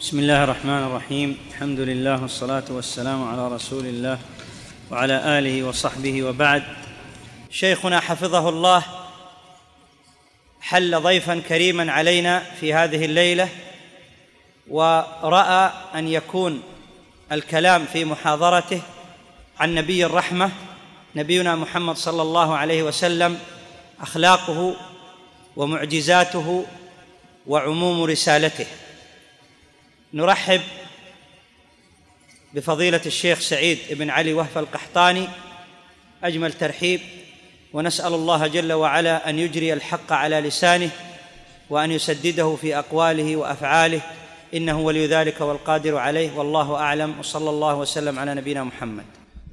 بسم الله الرحمن الرحيم الحمد لله والصلاه والسلام على رسول الله وعلى اله وصحبه وبعد شيخنا حفظه الله حل ضيفا كريما علينا في هذه الليلة وراى ان يكون الكلام في محاضرته عن نبي الرحمه نبينا محمد صلى الله عليه وسلم اخلاقه ومعجزاته وعموم رسالته نرحب بفضيلة الشيخ سعيد بن علي وهف القحطاني أجمل ترحيب ونسأل الله جل وعلا أن يجري الحق على لسانه وأن يسدده في أقواله وأفعاله إنه ولي ذلك والقادر عليه والله أعلم وصلى الله وسلم على نبينا محمد.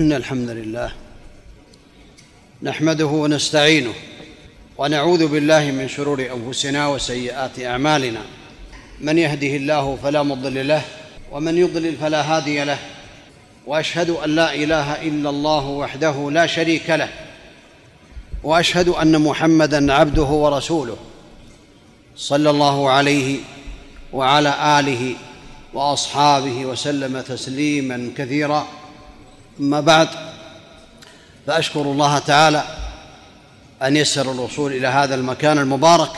إن الحمد لله نحمده ونستعينه ونعوذ بالله من شرور أنفسنا وسيئات أعمالنا. من يهده الله فلا مضل له ومن يضلل فلا هادي له وأشهد أن لا إله إلا الله وحده لا شريك له وأشهد أن محمدا عبده ورسوله صلى الله عليه وعلى آله وأصحابه وسلم تسليما كثيرا. أما بعد فأشكر الله تعالى أن يسر الوصول إلى هذا المكان المبارك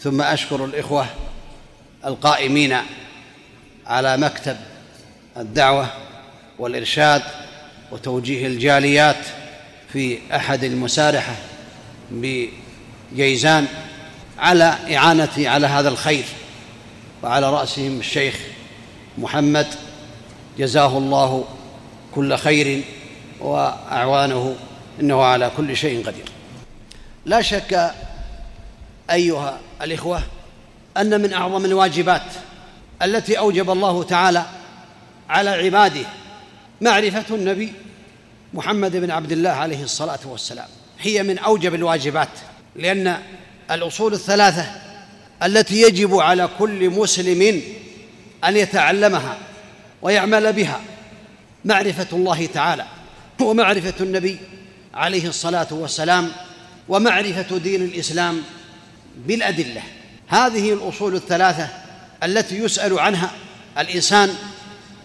ثم أشكر الإخوة القائمين على مكتب الدعوة والإرشاد وتوجيه الجاليات في أحد المسارحة بجيزان على اعانتي على هذا الخير وعلى رأسهم الشيخ محمد جزاه الله كل خير وأعوانه إنه على كل شيء قدير. لا شك أيها الإخوة أن من أعظم الواجبات التي أوجب الله تعالى على عباده معرفة النبي محمد بن عبد الله عليه الصلاة والسلام. هي من أوجب الواجبات لأن الأصول الثلاثة التي يجب على كل مسلم أن يتعلمها ويعمل بها معرفة الله تعالى ومعرفه النبي عليه الصلاة والسلام ومعرفة دين الإسلام بالأدلة. هذه الأصول الثلاثة التي يسأل عنها الإنسان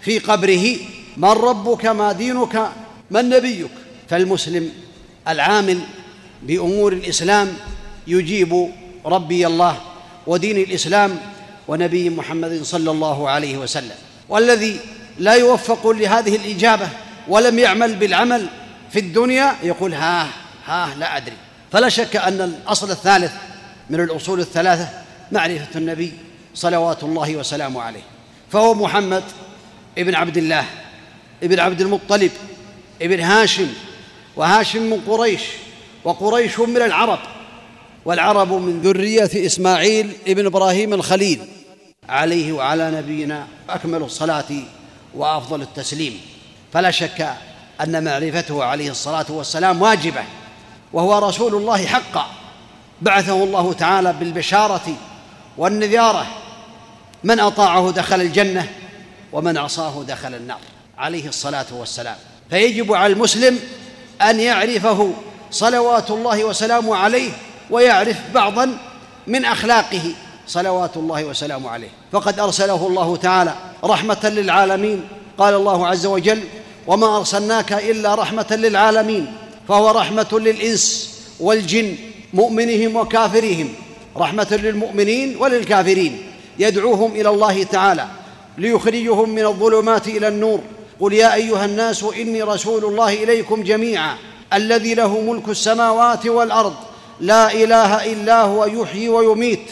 في قبره من ربك؟ ما دينك؟ من نبيك؟ فالمسلم العامل بأمور الإسلام يجيب ربي الله ودين الإسلام ونبي محمد صلى الله عليه وسلم. والذي لا يوفق لهذه الإجابة ولم يعمل بالعمل في الدنيا يقول ها ها لا أدري. فلا شك أن الأصل الثالث من الأصول الثلاثة معرفة النبي صلوات الله وسلامه عليه. فهو محمد ابن عبد الله ابن عبد المطلب ابن هاشم وهاشم من قريش وقريش من العرب والعرب من ذرية إسماعيل ابن إبراهيم الخليل. عليه وعلى نبينا أكمل الصلاة وأفضل التسليم. فلا شك أن معرفته عليه الصلاة والسلام واجبة وهو رسول الله حقا. بعثه الله تعالى بالبشارة والنذارة من أطاعه دخل الجنة ومن عصاه دخل النار عليه الصلاة والسلام. فيجب على المسلم أن يعرفه صلوات الله وسلامه عليه ويعرف بعضا من أخلاقه صلوات الله وسلامه عليه. فقد أرسله الله تعالى رحمة للعالمين. قال الله عز وجل وما أرسلناك إلا رحمة للعالمين فهو رحمة للإنس والجن مؤمنهم وكافرهم. رحمة للمؤمنين وللكافرين. يدعوهم إلى الله تعالى ليخرجهم من الظلمات إلى النور. قل يا أيها الناس إني رسول الله إليكم جميعا الذي له ملك السماوات والأرض. لا إله إلا هو يحيي ويميت.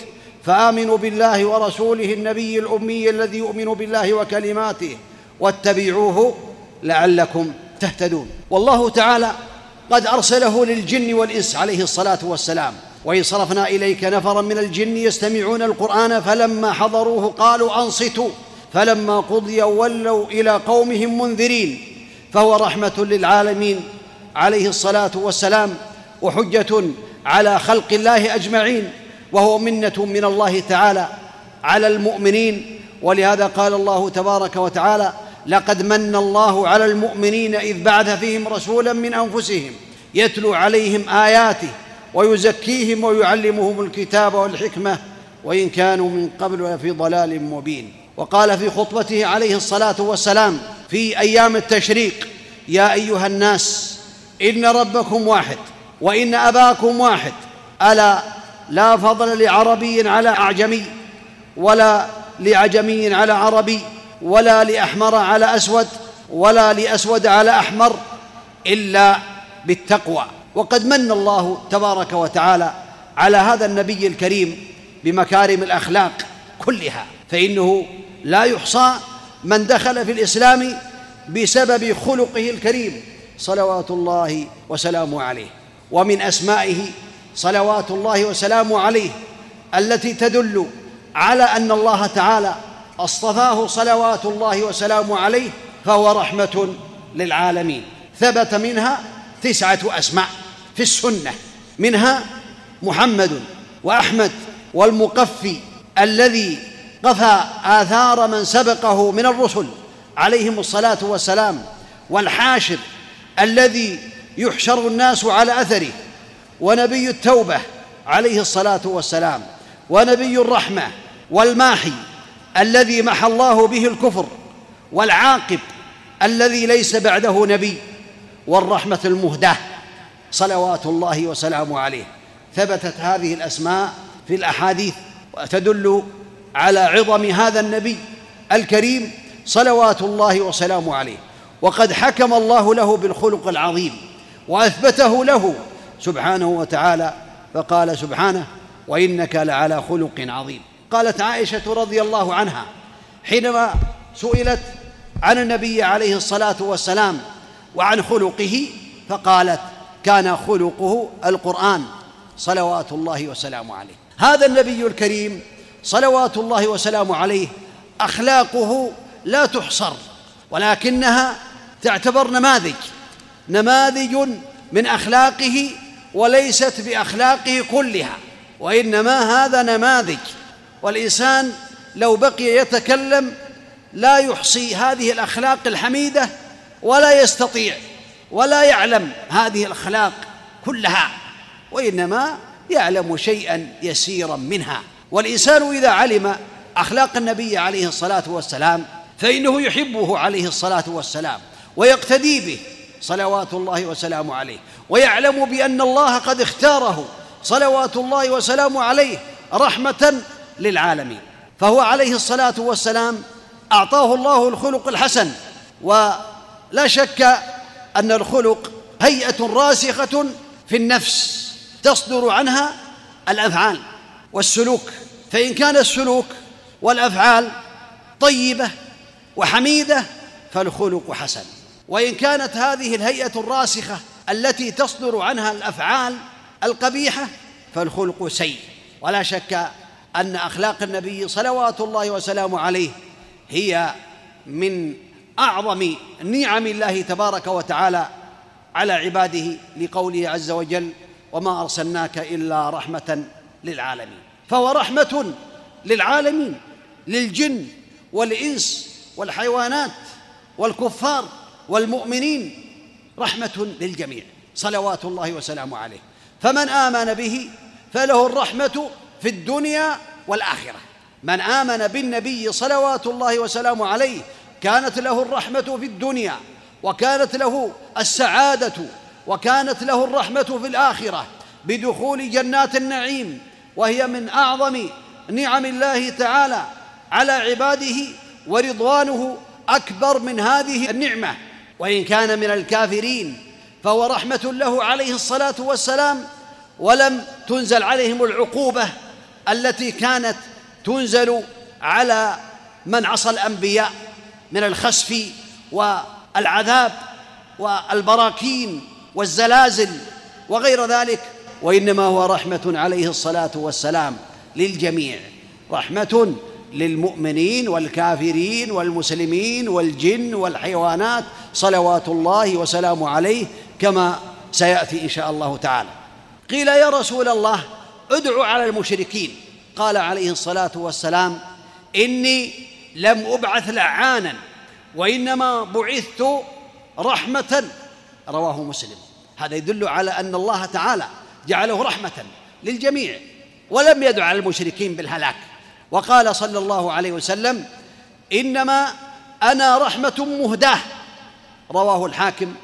فآمنوا بالله ورسوله النبي الأمي الذي يؤمن بالله وكلماته واتبعوه لعلكم تهتدون. والله تعالى قد أرسله للجن والإنس عليه الصلاة والسلام. وإن صرفنا إليك نفرا من الجن يستمعون القرآن فلما حضروه قالوا أنصتوا فلما قضي ولوا إلى قومهم منذرين. فهو رحمة للعالمين. عليه الصلاة والسلام. وحجة على خلق الله أجمعين. وهو منة من الله تعالى على المؤمنين. ولهذا قال الله تبارك وتعالى لقد من الله على المؤمنين إذ بعث فيهم رسولا من أنفسهم يتلو عليهم آياته ويزكيهم ويعلمهم الكتاب والحكمة وإن كانوا من قبل لفي ضلال مبين. وقال في خطبته عليه الصلاة والسلام في أيام التشريق يا أيها الناس إن ربكم واحد وإن أباكم واحد ألا لا فضل لعربي على أعجمي ولا لعجمي على عربي ولا لأحمر على أسود ولا لأسود على أحمر إلا بالتقوى. وقد من الله تبارك وتعالى على هذا النبي الكريم بمكارم الأخلاق كلها فإنه لا يحصى من دخل في الإسلام بسبب خلقه الكريم صلوات الله وسلامه عليه ومن أسمائه صلوات الله وسلامه عليه التي تدل على أن الله تعالى اصطفاه صلوات الله وسلامه عليه فهو رحمة للعالمين ثبت منها تسعة أسماء في السنة. منها محمد وأحمد والمقفي الذي قفى آثار من سبقه من الرسل عليهم الصلاة والسلام والحاشر الذي يحشر الناس على أثره ونبي التوبة عليه الصلاة والسلام ونبي الرحمة والماحي الذي محى الله به الكفر والعاقب الذي ليس بعده نبي والرحمة المهداة صلوات الله وسلامه عليه. ثبتت هذه الأسماء في الأحاديث وتدل على عظم هذا النبي الكريم صلوات الله وسلامه عليه. وقد حكم الله له بالخلق العظيم وأثبته له سبحانه وتعالى فقال سبحانه وإنك لعلى خلق عظيم. قالت عائشة رضي الله عنها حينما سئلت عن النبي عليه الصلاة والسلام وعن خلقه فقالت كان خلقه القرآن صلوات الله وسلامه عليه. هذا النبي الكريم صلوات الله وسلامه عليه أخلاقه لا تحصر ولكنها تعتبر نماذج نماذج من أخلاقه وليست بأخلاقه كلها وإنما هذا نماذج والإنسان لو بقي يتكلم لا يحصي هذه الأخلاق الحميدة ولا يستطيع ولا يعلم هذه الأخلاق كلها وإنما يعلم شيئا يسيرا منها. والإنسان إذا علم أخلاق النبي عليه الصلاة والسلام فإنه يحبه عليه الصلاة والسلام ويقتدي به صلوات الله وسلامه عليه ويعلم بأن الله قد اختاره صلوات الله وسلامه عليه رحمة للعالمين. فهو عليه الصلاة والسلام أعطاه الله الخلق الحسن ولا شك أن الخلق هيئة راسخة في النفس تصدر عنها الأفعال والسلوك فإن كان السلوك والأفعال طيبة وحميدة فالخلق حسن. وإن كانت هذه الهيئة الراسخة التي تصدر عنها الأفعال القبيحة فالخلق سيء. ولا شك أن أخلاق النبي صلوات الله وسلامه عليه هي من أعظم نعم الله تبارك وتعالى على عباده لقوله عز وجل وما أرسلناك إلا رحمة للعالمين فهو رحمة للعالمين للجن والإنس والحيوانات والكفار والمؤمنين رحمة للجميع. صلوات الله وسلامه عليه. فمن آمن به فله الرحمة في الدنيا والآخرة. من آمن بالنبي صلوات الله وسلامه عليه كانت له الرحمة في الدنيا وكانت له السعادة وكانت له الرحمة في الآخرة بدخول جنات النعيم وهي من أعظم نعم الله تعالى على عباده ورضوانه أكبر من هذه النعمة. وإن كان من الكافرين فهو رحمة له عليه الصلاة والسلام ولم تنزل عليهم العقوبة التي كانت تنزل على من عصى الأنبياء من الخسف والعذاب والبراكين والزلازل وغير ذلك وإنما هو رحمة عليه الصلاة والسلام للجميع رحمة للمؤمنين والكافرين والمسلمين والجن والحيوانات صلوات الله وسلامه عليه كما سيأتي إن شاء الله تعالى. قيل يا رسول الله ادعو على المشركين. قال عليه الصلاة والسلام إني لم أبعث لعانا وإنما بعثت رحمة رواه مسلم. هذا يدل على أن الله تعالى جعله رحمة للجميع ولم يدع على المشركين بالهلاك. وقال صلى الله عليه وسلم إنما أنا رحمة مهداة. رواه الحاكم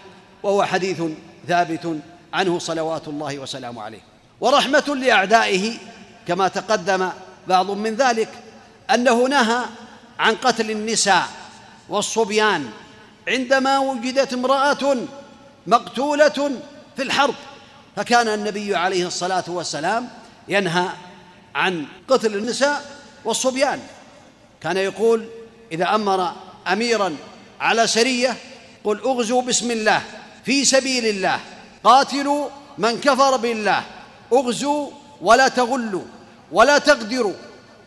وهو حديث ثابت عنه صلوات الله وسلامه عليه. ورحمة لأعدائه كما تقدم بعض من ذلك أنه نهى عن قتل النساء والصبيان عندما وجدت امرأة مقتولة في الحرب فكان النبي عليه الصلاة والسلام ينهى عن قتل النساء والصبيان. كان يقول إذا أمر اميرا على سرية قل اغزوا بسم الله في سبيل الله قاتلوا من كفر بالله اغزوا ولا تغلوا ولا تقدروا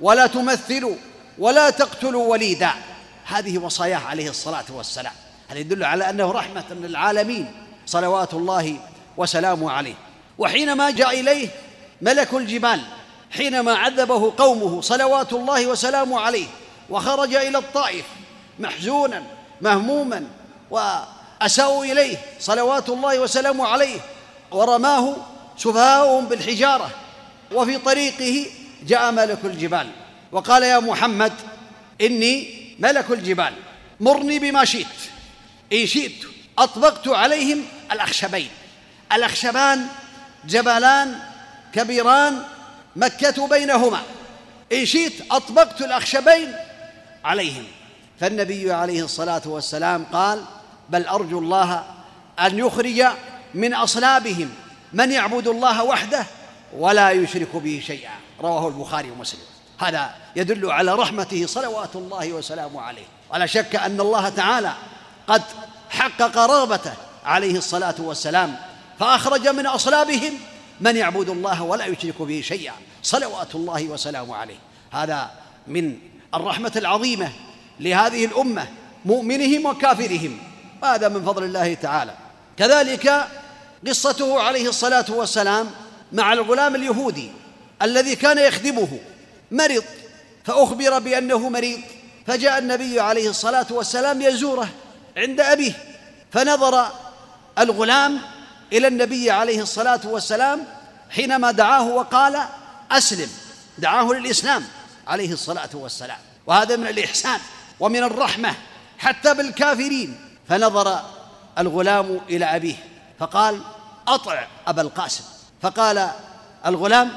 ولا تمثلوا ولا تقتلوا وليدا. هذه وصاياه عليه الصلاة والسلام. هذا يدل على أنه رحمة للعالمين؟ صلوات الله وسلامه عليه. وحينما جاء إليه ملك الجبال حينما عذبه قومه صلوات الله وسلامه عليه وخرج إلى الطائف محزونا مهموما وأساءوا إليه صلوات الله وسلامه عليه. ورماه سفهاؤهم بالحجارة وفي طريقه جاء ملك الجبال. وقال يا محمد إني ملك الجبال مرني بما شئت. إن شئت أطبقت عليهم الأخشبين. الأخشبان جبلان كبيران مكة بينهما. إن شئت أطبقت الأخشبين عليهم. فالنبي عليه الصلاة والسلام قال بل أرجو الله أن يخرج من أصلابهم من يعبد الله وحده ولا يشرك به شيئا. رواه البخاري ومسلم. هذا يدل على رحمته صلوات الله وسلامه عليه. ولا شك أن الله تعالى قد حقق رغبته عليه الصلاة والسلام فأخرج من أصلابهم من يعبد الله ولا يشرك به شيئا صلوات الله وسلامه عليه. هذا من الرحمة العظيمة لهذه الأمة مؤمنهم وكافرهم. هذا من فضل الله تعالى. كذلك قصته عليه الصلاة والسلام مع الغلام اليهودي الذي كان يخدمه مرض فأخبر بأنه مريض. فجاء النبي عليه الصلاة والسلام يزوره عند أبيه فنظر الغلام إلى النبي عليه الصلاة والسلام حينما دعاه وقال أسلم. دعاه للإسلام عليه الصلاة والسلام. وهذا من الإحسان ومن الرحمة حتى بالكافرين. فنظر الغلام إلى أبيه فقال أطع أبا القاسم. فقال الغلام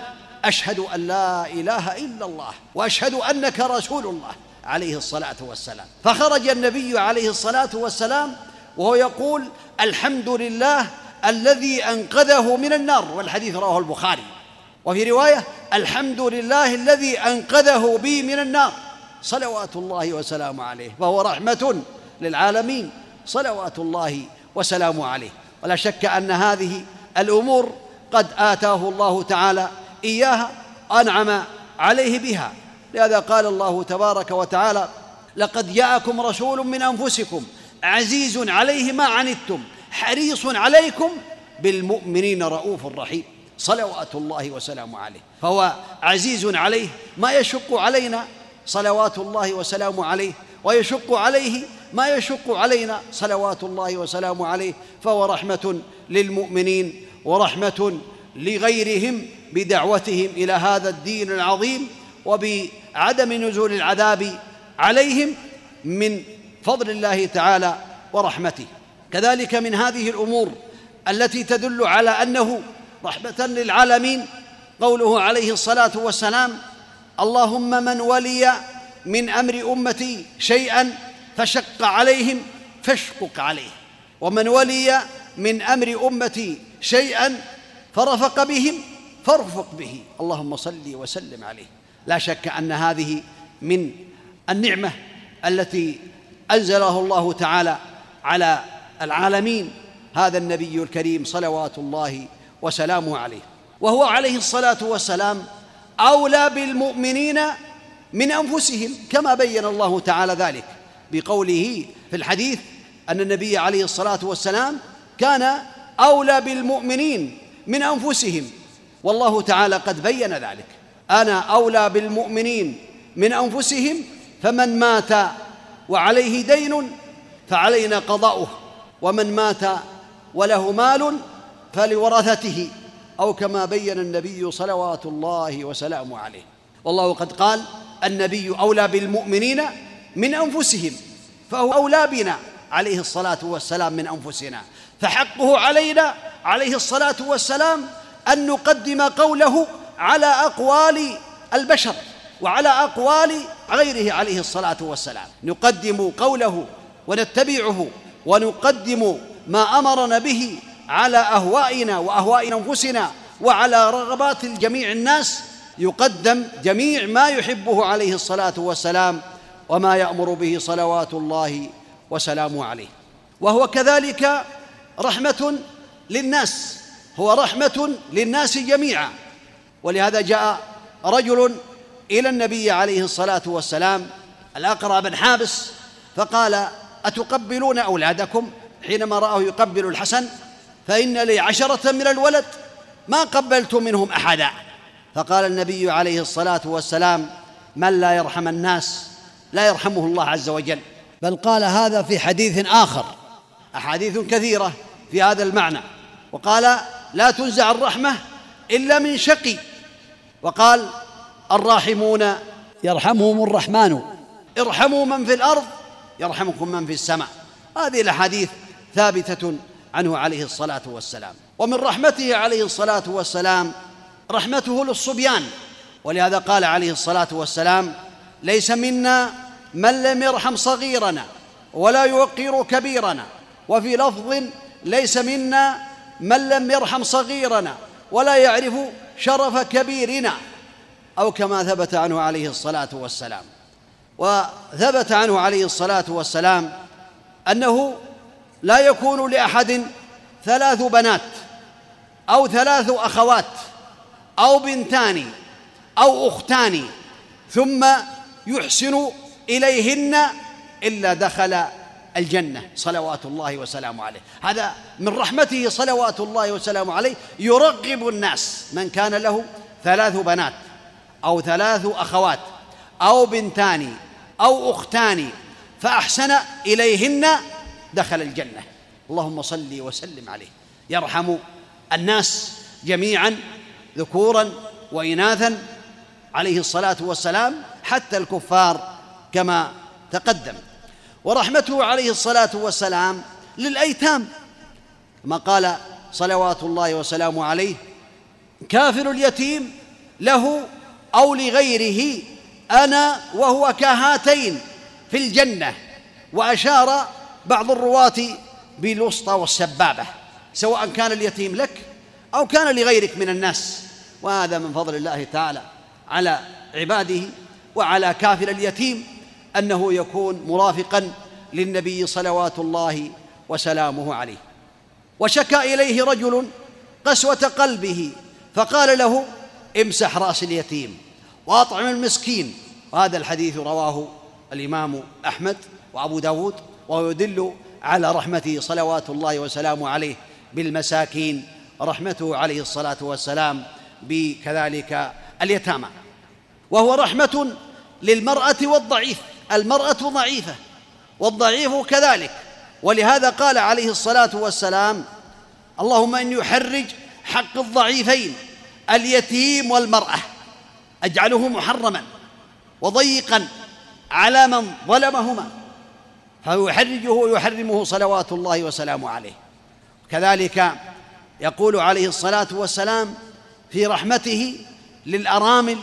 أشهد أن لا إله إلا الله وأشهد أنك رسول الله عليه الصلاة والسلام. فخرج النبي عليه الصلاة والسلام وهو يقول الحمد لله الذي أنقذه من النار والحديث رواه البخاري. وفي رواية الحمد لله الذي أنقذه بي من النار صلوات الله وسلامه عليه فهو رحمة للعالمين صلوات الله وسلامه عليه. ولا شك أن هذه الأمور قد آتاه الله تعالى إياها أنعم عليه بها. لهذا قال الله تبارك وتعالى لقد جاءكم رسول من أنفسكم عزيز عليه ما عنتم حريص عليكم بالمؤمنين رؤوف رحيم. صلوات الله وسلامه عليه. فهو عزيز عليه ما يشق علينا صلوات الله وسلامه عليه. ويشق عليه ما يشق علينا صلوات الله وسلامه عليه. فهو رحمة للمؤمنين ورحمة لغيرهم بدعوتهم إلى هذا الدين العظيم وبعدم نزول العذاب عليهم من فضل الله تعالى ورحمته. كذلك من هذه الأمور التي تدل على أنه رحمة للعالمين قوله عليه الصلاة والسلام اللهم من ولي من أمر أمتي شيئا فشق عليهم فاشقق عليه ومن ولي من أمر أمتي شيئا فرفق بهم فارفق به. اللهم صل وسلم عليه. لا شك أن هذه من النعمة التي أنزله الله تعالى على العالمين. هذا النبي الكريم صلوات الله وسلامه عليه. وهو عليه الصلاة والسلام أولى بالمؤمنين من أنفسهم كما بين الله تعالى ذلك. بقوله في الحديث أن النبي عليه الصلاة والسلام كان أولى بالمؤمنين من أنفسهم. والله تعالى قد بين ذلك. أنا أولى بالمؤمنين من أنفسهم فمن مات وعليه دين فعلينا قضاؤه ومن مات وله مال فلورثته أو كما بين النبي صلوات الله وسلامه عليه. والله قد قال النبي أولى بالمؤمنين من أنفسهم فهو أولى بنا. عليه الصلاة والسلام من أنفسنا. فحقه علينا عليه الصلاة والسلام أن نقدم قوله على أقوال البشر وعلى أقوال غيره عليه الصلاة والسلام. نقدم قوله ونتبعه ونقدم ما أمرنا به على أهوائنا وأهواء أنفسنا وعلى رغبات جميع الناس. يقدم جميع ما يحبه عليه الصلاة والسلام وما يأمر به صلوات الله وسلامه عليه. وهو كذلك رحمة للناس هو رحمة للناس جميعا. ولهذا جاء رجل إلى النبي عليه الصلاة والسلام الاقرع بن حابس فقال أتقبلون أولادكم؟ حينما رآه يقبل الحسن فإن لي عشرة من الولد ما قبلت منهم أحدا. فقال النبي عليه الصلاة والسلام من لا يرحم الناس لا يرحمه الله عز وجل. بل قال هذا في حديث آخر أحاديث كثيرة في هذا المعنى. وقال لا تنزع الرحمة إلا من شقي. وقال الراحمون يرحمهم الرحمن ارحموا من في الأرض يرحمكم من في السماء. هذه الأحاديث ثابتة عنه عليه الصلاة والسلام. ومن رحمته عليه الصلاة والسلام رحمته للصبيان. ولهذا قال عليه الصلاة والسلام ليس منا من لم يرحم صغيرنا ولا يوقر كبيرنا. وفي لفظ ليس منا من لم يرحم صغيرنا ولا يعرف شرف كبيرنا أو كما ثبت عنه عليه الصلاة والسلام. وثبت عنه عليه الصلاة والسلام أنه لا يكون لأحد ثلاث بنات أو ثلاث أخوات أو بنتان أو أختان ثم يحسن إليهن إلا دخل الجنة صلوات الله وسلامه عليه. هذا من رحمته صلوات الله وسلامه عليه. يرغب الناس من كان له ثلاث بنات أو ثلاث أخوات أو بنتان أو أختان فأحسن إليهن دخل الجنة. اللهم صل وسلم عليه. يرحم الناس جميعا ذكورا واناثا عليه الصلاة والسلام حتى الكفار كما تقدم. ورحمته عليه الصلاة والسلام للأيتام. كما قال صلوات الله وسلامه عليه كافر اليتيم له أو لغيره أنا وهو كهاتين في الجنة. وأشار بعض الرواة بالوسطى والسبابة سواء كان اليتيم لك أو كان لغيرك من الناس. وهذا من فضل الله تعالى على عباده وعلى كافر اليتيم. أنه يكون مرافقا للنبي صلوات الله وسلامه عليه. وشكى إليه رجل قسوة قلبه فقال له امسح رأس اليتيم وأطعم المسكين. وهذا الحديث رواه الإمام أحمد وأبو داود ويدل على رحمته صلوات الله وسلامه عليه بالمساكين رحمته عليه الصلاة والسلام بكذلك اليتامى. وهو رحمة للمرأة والضعيف. المرأة ضعيفة والضعيف كذلك. ولهذا قال عليه الصلاة والسلام اللهم إني أحرج حق الضعيفين اليتيم والمرأة أجعله محرما وضيقا على من ظلمهما فيحرجه ويحرمه صلوات الله وسلامه عليه. كذلك يقول عليه الصلاة والسلام في رحمته للأرامل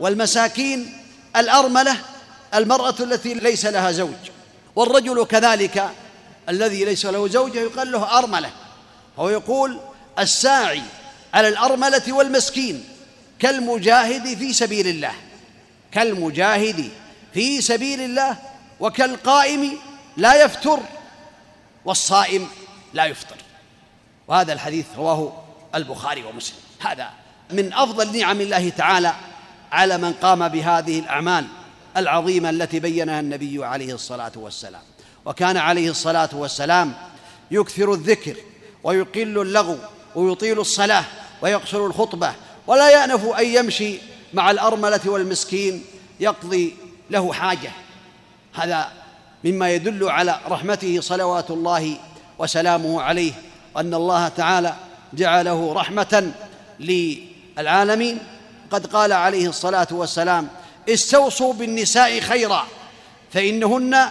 والمساكين الأرملة المرأة التي ليس لها زوج والرجل كذلك الذي ليس له زوجه يقال له أرملة هو يقول الساعي على الأرملة والمسكين كالمجاهد في سبيل الله كالمجاهد في سبيل الله وكالقائم لا يفتر والصائم لا يفطر. وهذا الحديث رواه البخاري ومسلم. هذا من أفضل نعم الله تعالى على من قام بهذه الأعمال. العظيمة التي بينها النبي عليه الصلاة والسلام. وكان عليه الصلاة والسلام يكثر الذكر ويقل اللغو ويطيل الصلاة ويقصر الخطبة ولا يأنف أن يمشي مع الأرملة والمسكين يقضي له حاجة. هذا مما يدل على رحمته صلوات الله وسلامه عليه وأن الله تعالى جعله رحمة للعالمين. قد قال عليه الصلاة والسلام استوصوا بالنساء خيرا فإنهن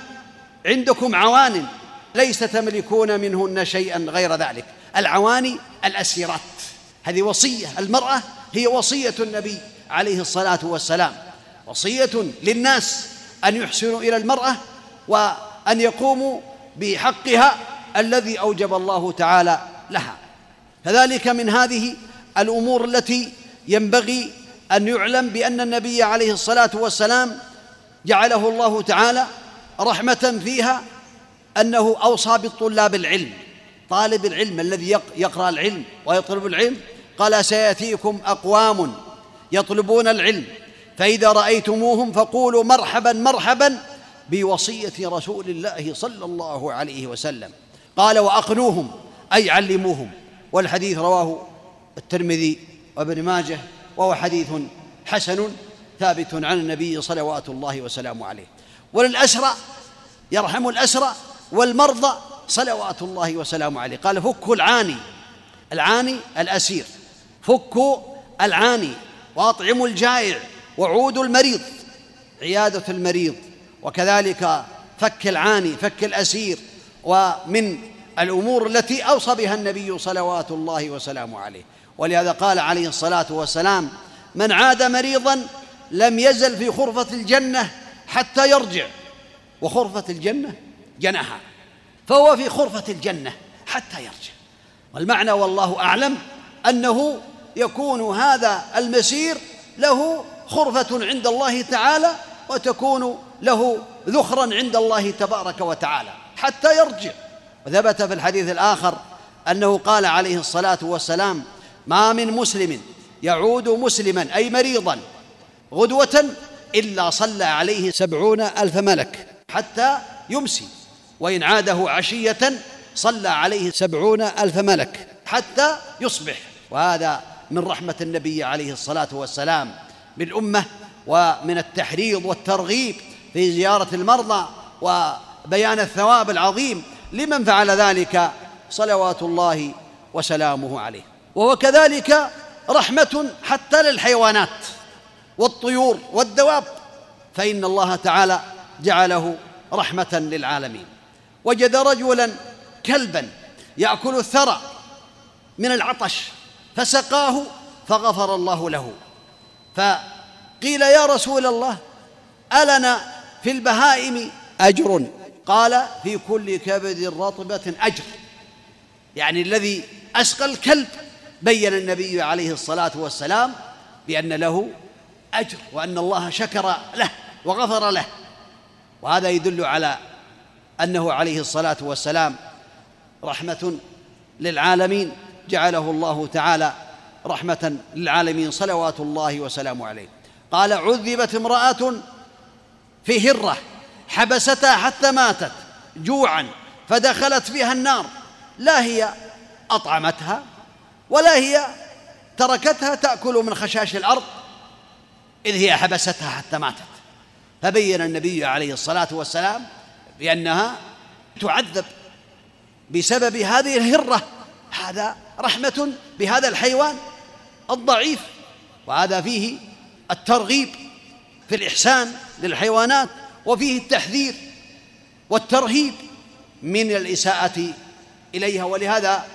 عندكم عوان ليس تملكون منهن شيئا غير ذلك. العواني الأسيرات. هذه وصية المرأة هي وصية النبي عليه الصلاة والسلام. وصية للناس أن يحسنوا إلى المرأة وأن يقوموا بحقها الذي أوجب الله تعالى لها. كذلك من هذه الأمور التي ينبغي أن يعلم بأن النبي عليه الصلاة والسلام جعله الله تعالى رحمة فيها أنه أوصى بالطلاب العلم طالب العلم الذي يقرأ العلم ويطلب العلم قال سيأتيكم أقوام يطلبون العلم فإذا رأيتموهم فقولوا مرحبا مرحبا بوصية رسول الله صلى الله عليه وسلم. قال وأقنوهم أي علموهم. والحديث رواه الترمذي وابن ماجه وهو حديث حسن ثابت عن النبي صلوات الله وسلامه عليه. وللأسرى يرحم الأسرى والمرضى صلوات الله وسلامه عليه. قال فكوا العاني العاني الأسير. فكوا العاني وأطعموا الجائع وعودوا المريض عيادة المريض. وكذلك فك العاني فك الأسير. ومن الأمور التي أوصى بها النبي صلوات الله وسلامه عليه. ولهذا قال عليه الصلاة والسلام من عاد مريضا لم يزل في خرفة الجنة حتى يرجع. وخرفة الجنة جناها. فهو في خرفة الجنة حتى يرجع. والمعنى والله أعلم أنه يكون هذا المسير له خرفة عند الله تعالى وتكون له ذخرا عند الله تبارك وتعالى حتى يرجع. وثبت في الحديث الآخر أنه قال عليه الصلاة والسلام ما من مسلم يعود مسلما أي مريضا غدوة إلا صلى عليه سبعون ألف ملك حتى يمسي وإن عاده عشية صلى عليه سبعون ألف ملك حتى يصبح. وهذا من رحمة النبي عليه الصلاة والسلام بالأمة ومن التحريض والترغيب في زيارة المرضى وبيان الثواب العظيم لمن فعل ذلك صلوات الله وسلامه عليه. وهو كذلك رحمة حتى للحيوانات والطيور والدواب فإن الله تعالى جعله رحمة للعالمين. وجد رجلا كلبا يأكل الثرى من العطش فسقاه فغفر الله له. فقيل يا رسول الله ألنا في البهائم أجر؟ قال في كل كبد رطبة أجر. يعني الذي أسقى الكلب بين النبي عليه الصلاة والسلام بأن له أجر وأن الله شكر له وغفر له. وهذا يدل على أنه عليه الصلاة والسلام رحمة للعالمين جعله الله تعالى رحمة للعالمين صلوات الله وسلامه عليه. قال عذبت امرأة في هرة حبستها حتى ماتت جوعا فدخلت بها النار. لا هي أطعمتها ولا هي تركتها تأكل من خشاش الأرض؟ إذ هي حبستها حتى ماتت. فبين النبي عليه الصلاة والسلام بأنها تعذب بسبب هذه الهرة. هذا رحمة بهذا الحيوان الضعيف وهذا فيه الترغيب في الإحسان للحيوانات وفيه التحذير والترهيب من الإساءة إليها. ولهذا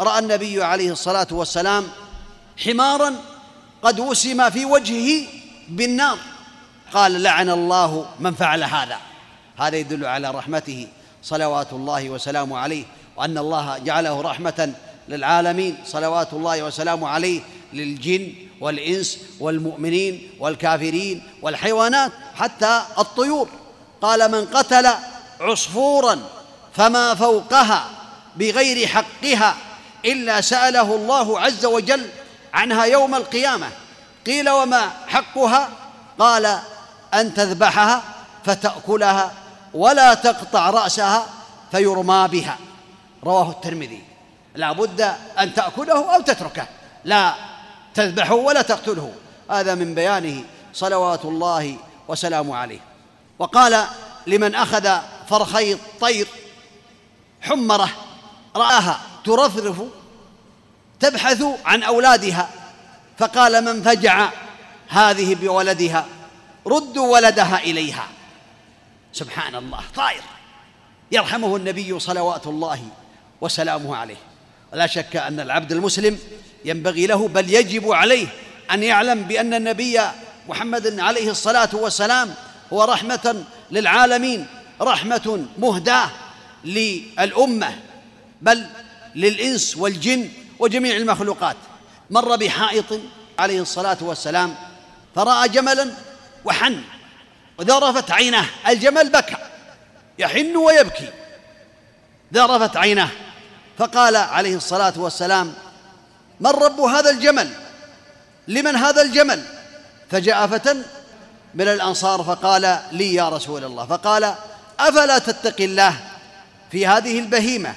رأى النبي عليه الصلاة والسلام حمارا قد وسم في وجهه بالنار. قال لعن الله من فعل هذا. هذا يدل على رحمته. صلوات الله وسلامه عليه. وأن الله جعله رحمة للعالمين. صلوات الله وسلامه عليه للجن والإنس والمؤمنين والكافرين والحيوانات حتى الطيور. قال من قتل عصفورا فما فوقها بغير حقها إلا سأله الله عز وجل عنها يوم القيامة. قيل وما حقها؟ قال أن تذبحها فتأكلها ولا تقطع رأسها فيرمى بها. رواه الترمذي. لا بد أن تأكله أو تتركه. لا تذبحه ولا تقتله. هذا من بيانه. صلوات الله وسلامه عليه. وقال لمن أخذ فرخي الطير حمرة رآها. ترفرف تبحث عن أولادها. فقال من فجع هذه بولدها ردوا ولدها إليها. سبحان الله طائر يرحمه النبي صلوات الله وسلامه عليه. ولا شك أن العبد المسلم ينبغي له بل يجب عليه أن يعلم بأن النبي محمد عليه الصلاة والسلام هو رحمة للعالمين رحمة مهداة للأمة. بل للإنس والجن وجميع المخلوقات. مر بحائط عليه الصلاة والسلام فرأى جملا وحن وذرفت عيناه الجمل بكى يحن ويبكي. ذرفت عيناه فقال عليه الصلاة والسلام من رب هذا الجمل؟ لمن هذا الجمل؟ فجاء فتى من الأنصار فقال لي يا رسول الله فقال أفلا تتقي الله في هذه البهيمة؟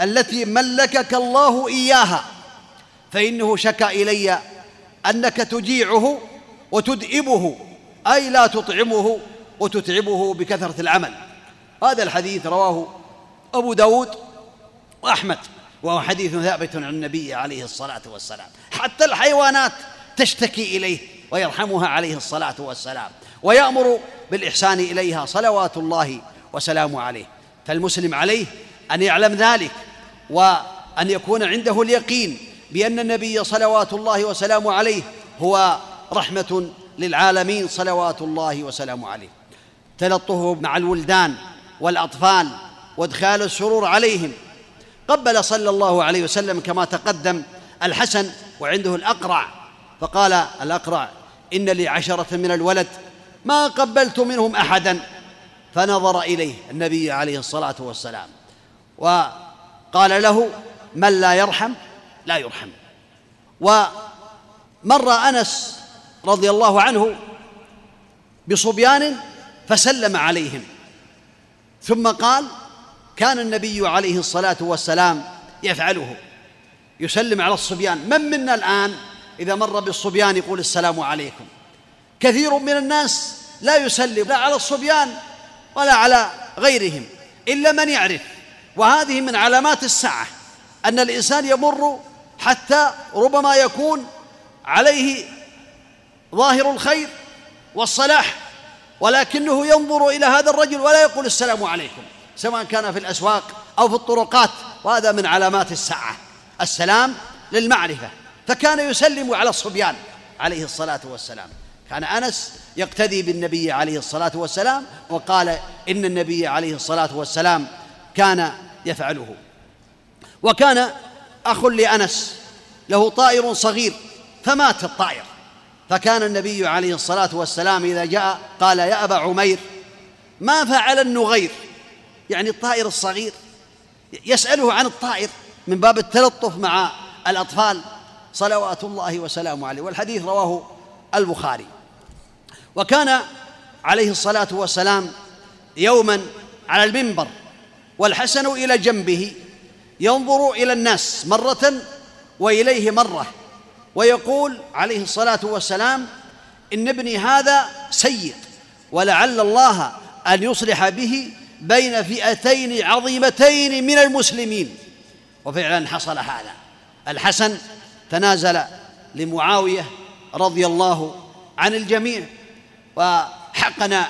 التي ملكك الله إياها. فإنه شكا إلي أنك تجيعه وتدئبه أي لا تطعمه وتتعبه بكثرة العمل. هذا الحديث رواه أبو داود وأحمد وهو حديث ثابت عن النبي عليه الصلاة والسلام. حتى الحيوانات تشتكي إليه ويرحمها عليه الصلاة والسلام ويأمر بالإحسان إليها صلوات الله وسلامه عليه. فالمسلم عليه أن يعلم ذلك وأن يكون عنده اليقين بأن النبي صلوات الله وسلامه عليه هو رحمة للعالمين صلوات الله وسلامه عليه. تلطفه مع الولدان والأطفال وإدخال السرور عليهم. قبل صلى الله عليه وسلم كما تقدم الحسن وعنده الأقرع فقال الأقرع إن لي عشرة من الولد ما قبلت منهم أحدا. فنظر إليه النبي عليه الصلاة والسلام. وقال له من لا يرحم لا يرحم. ومر أنس رضي الله عنه بصبيان فسلم عليهم. ثم قال كان النبي عليه الصلاة والسلام يفعله يسلم على الصبيان. من منا الآن إذا مر بالصبيان يقول السلام عليكم؟ كثير من الناس لا يسلم لا على الصبيان ولا على غيرهم إلا من يعرف. وهذه من علامات الساعة أن الإنسان يمر حتى ربما يكون عليه ظاهر الخير والصلاح ولكنه ينظر إلى هذا الرجل ولا يقول السلام عليكم سواء كان في الأسواق أو في الطرقات وهذا من علامات الساعة. السلام للمعرفة فكان يسلم على الصبيان عليه الصلاة والسلام. كان أنس يقتدي بالنبي عليه الصلاة والسلام وقال إن النبي عليه الصلاة والسلام كان يفعله. وكان أخ لأنس له طائر صغير فمات الطائر. فكان النبي عليه الصلاة والسلام إذا جاء قال يا أبا عمير ما فعل النغير؟ يعني الطائر الصغير يسأله عن الطائر من باب التلطف مع الأطفال. صلوات الله وسلامه عليه. والحديث رواه البخاري. وكان عليه الصلاة والسلام يوما على المنبر والحسن إلى جنبه ينظر إلى الناس مرة وإليه مرة ويقول عليه الصلاة والسلام إن ابني هذا سيء ولعل الله أن يصلح به بين فئتين عظيمتين من المسلمين. وفعلا حصل هذا. الحسن تنازل لمعاوية رضي الله عن الجميع وحقن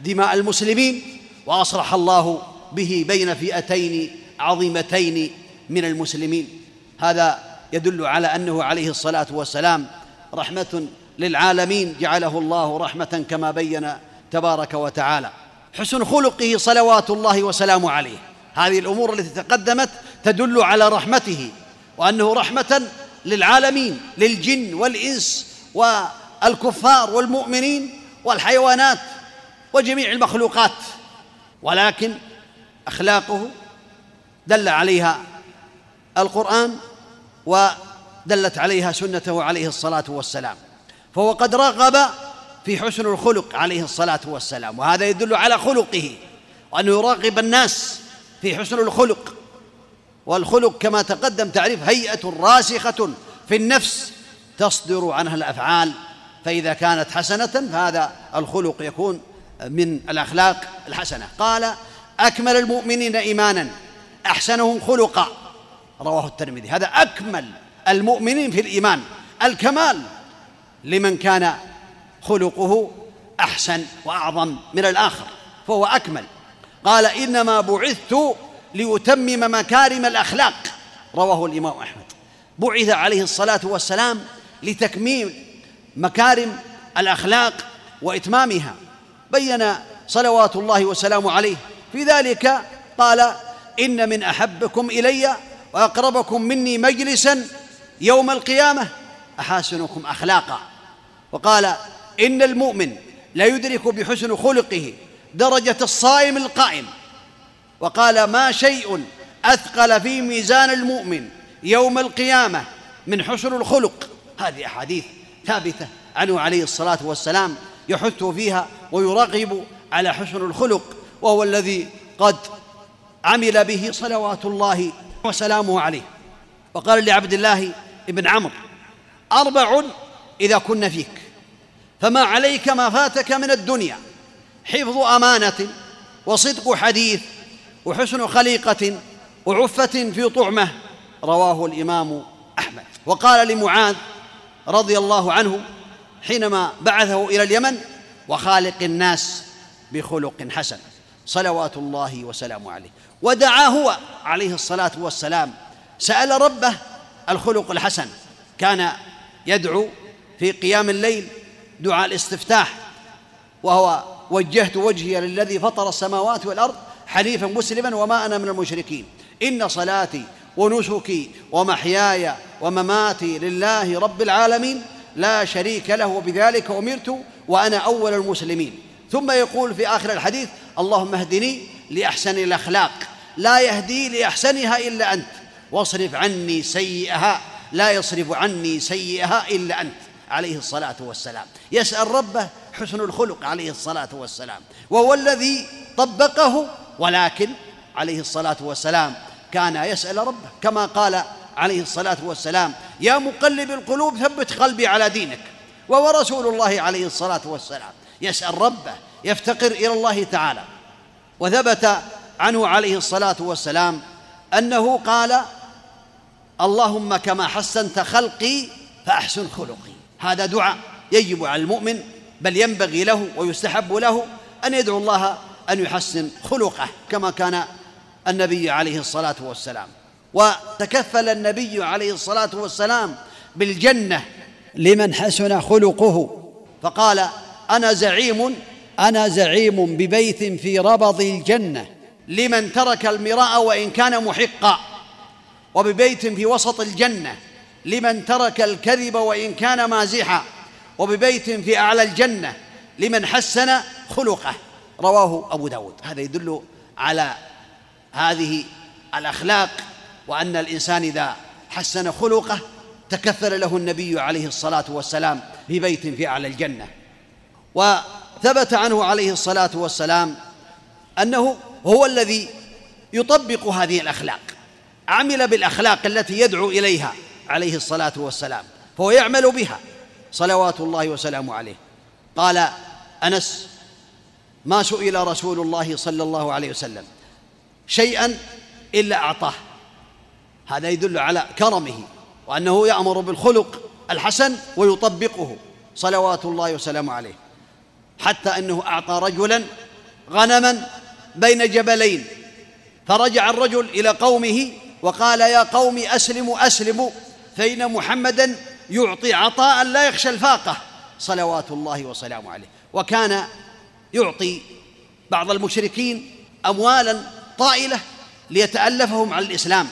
دماء المسلمين وأصلح الله به بين فئتين عظيمتين من المسلمين. هذا يدل على أنه عليه الصلاة والسلام رحمة للعالمين جعله الله رحمة كما بين تبارك وتعالى. حسن خلقه صلوات الله وسلامه عليه. هذه الأمور التي تقدمت تدل على رحمته وأنه رحمة للعالمين للجن والإنس والكفار والمؤمنين والحيوانات وجميع المخلوقات. ولكن أخلاقه دل عليها القرآن ودلت عليها سنته عليه الصلاة والسلام. فهو قد رغب في حسن الخلق عليه الصلاة والسلام وهذا يدل على خلقه وأنه يراقب الناس في حسن الخلق. والخلق كما تقدم تعريف هيئة راسخة في النفس تصدر عنها الأفعال فإذا كانت حسنة فهذا الخلق يكون من الأخلاق الحسنة. قال أكمل المؤمنين إيمانا. أحسنهم خلقا. رواه الترمذي. هذا أكمل المؤمنين في الإيمان. الكمال لمن كان خلقه أحسن وأعظم من الآخر. فهو أكمل. قال إنما بعثت لأتمم مكارم الأخلاق. رواه الإمام أحمد. بعث عليه الصلاة والسلام لتكميم مكارم الأخلاق وإتمامها. بين صلوات الله وسلامه عليه. في ذلك قال إن من أحبكم إلي وأقربكم مني مجلسا يوم القيامة أحاسنكم أخلاقا. وقال إن المؤمن لا يدرك بحسن خلقه درجة الصائم القائم. وقال ما شيء أثقل في ميزان المؤمن يوم القيامة من حسن الخلق. هذه أحاديث ثابتة عنه عليه الصلاة والسلام يحث فيها ويرغب على حسن الخلق. وهو الذي قد عمل به صلوات الله وسلامه عليه. وقال لعبد الله بن عمرو أربع إذا كن فيك فما عليك ما فاتك من الدنيا حفظ أمانة وصدق حديث وحسن خليقة وعفة في طعمة رواه الإمام أحمد. وقال لمعاذ رضي الله عنه حينما بعثه إلى اليمن وخالق الناس بخلق حسن. صلوات الله وسلامه عليه. ودعا هو عليه الصلاة والسلام. سأل ربه الخلق الحسن. كان يدعو في قيام الليل دعاء الاستفتاح. وهو وجهت وجهي للذي فطر السماوات والأرض حنيفا مسلما وما أنا من المشركين. إن صلاتي ونسكي ومحياي ومماتي لله رب العالمين لا شريك له. وبذلك أمرت وأنا أول المسلمين. ثم يقول في آخر الحديث اللهم اهدني لأحسن الأخلاق لا يهدي لأحسنها إلا أنت. واصرف عني سيئها لا يصرف عني سيئها إلا أنت. عليه الصلاة والسلام. يسأل ربه حسن الخلق عليه الصلاة والسلام. وهو الذي طبقه ولكن عليه الصلاة والسلام كان يسأل ربه. كما قال عليه الصلاة والسلام يا مقلب القلوب ثبت قلبي على دينك. وهو رسول الله عليه الصلاة والسلام. يسأل ربه يفتقر إلى الله تعالى. وثبت عنه عليه الصلاة والسلام أنه قال اللهم كما حسنت خلقي فأحسن خلقي. هذا دعاء يجب على المؤمن بل ينبغي له ويستحب له أن يدعو الله أن يحسن خلقه كما كان النبي عليه الصلاة والسلام. وتكفل النبي عليه الصلاة والسلام بالجنة لمن حسن خلقه. فقال أنا زعيم أنا زعيم ببيت في ربض الجنة. لمن ترك المراء وإن كان محقا. وببيت في وسط الجنة. لمن ترك الكذب وإن كان مازحا. وببيت في أعلى الجنة. لمن حسن خلقه. رواه أبو داود. هذا يدل على هذه الأخلاق. وأن الإنسان إذا حسن خلقه تكفل له النبي عليه الصلاة والسلام ببيت في أعلى الجنة. وثبت عنه عليه الصلاة والسلام أنه هو الذي يطبق هذه الأخلاق عمل بالأخلاق التي يدعو إليها عليه الصلاة والسلام فهو يعمل بها صلوات الله وسلامه عليه. قال أنس ما سئل رسول الله صلى الله عليه وسلم شيئا إلا أعطاه. هذا يدل على كرمه وأنه يأمر بالخلق الحسن ويطبقه صلوات الله وسلامه عليه. حتى أنه أعطى رجلا غنما بين جبلين. فرجع الرجل إلى قومه وقال يا قوم أسلموا أسلموا فإن محمدا يعطي عطاء لا يخشى الفاقة. صلوات الله وسلامه عليه. وكان يعطي بعض المشركين اموالا طائلة ليتألفهم على الإسلام.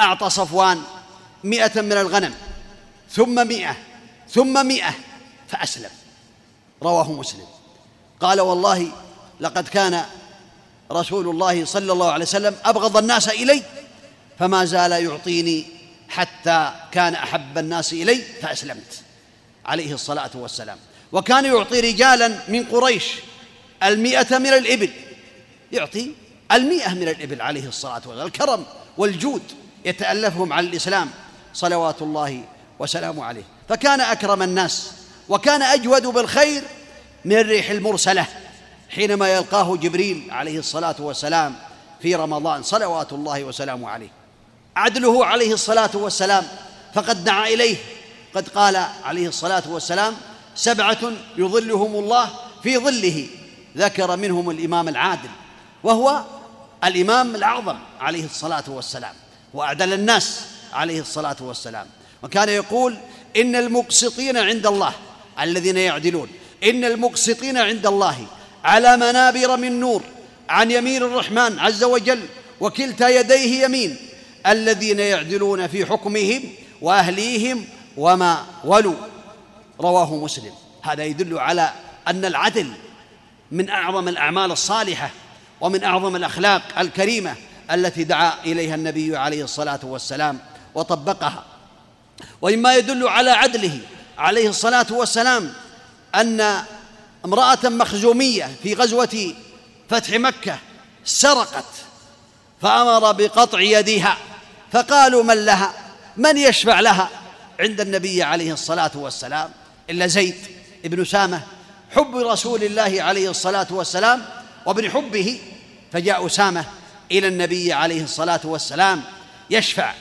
أعطى صفوان مئة من الغنم ثم مئة ثم مئة فأسلم. رواه مسلم. قال والله لقد كان رسول الله صلى الله عليه وسلم أبغض الناس إلي فما زال يعطيني حتى كان أحب الناس إلي فأسلمت. عليه الصلاة والسلام. وكان يعطي رجالا من قريش المئة من الإبل. يعطي المئة من الإبل عليه الصلاة والسلام. الكرم والجود يتألفهم على الإسلام صلوات الله وسلامه عليه. فكان أكرم الناس وكان أجود بالخير من الريح المرسلة حينما يلقاه جبريل عليه الصلاة والسلام في رمضان صلوات الله وسلامه عليه. عدله عليه الصلاة والسلام فقد دعا إليه. قد قال عليه الصلاة والسلام سبعة يظلهم الله في ظله. ذكر منهم الإمام العادل وهو الإمام الأعظم عليه الصلاة والسلام وأعدل الناس عليه الصلاة والسلام. وكان يقول إن المقسطين عند الله. الذين يعدلون. إن المقسطين عند الله على منابر من نور عن يمين الرحمن عز وجل وكلتا يديه يمين الذين يعدلون في حكمهم وأهليهم وما ولوا. رواه مسلم. هذا يدل على أن العدل من أعظم الأعمال الصالحة ومن أعظم الأخلاق الكريمة التي دعا إليها النبي عليه الصلاة والسلام وطبقها. ومما يدل على عدله عليه الصلاة والسلام أن امرأة مخزومية في غزوة فتح مكة سرقت فأمر بقطع يدها فقالوا من لها؟ من يشفع لها؟ عند النبي عليه الصلاة والسلام إلا زيد بن سامة حب رسول الله عليه الصلاة والسلام وابن حبه فجاء أسامة إلى النبي عليه الصلاة والسلام يشفع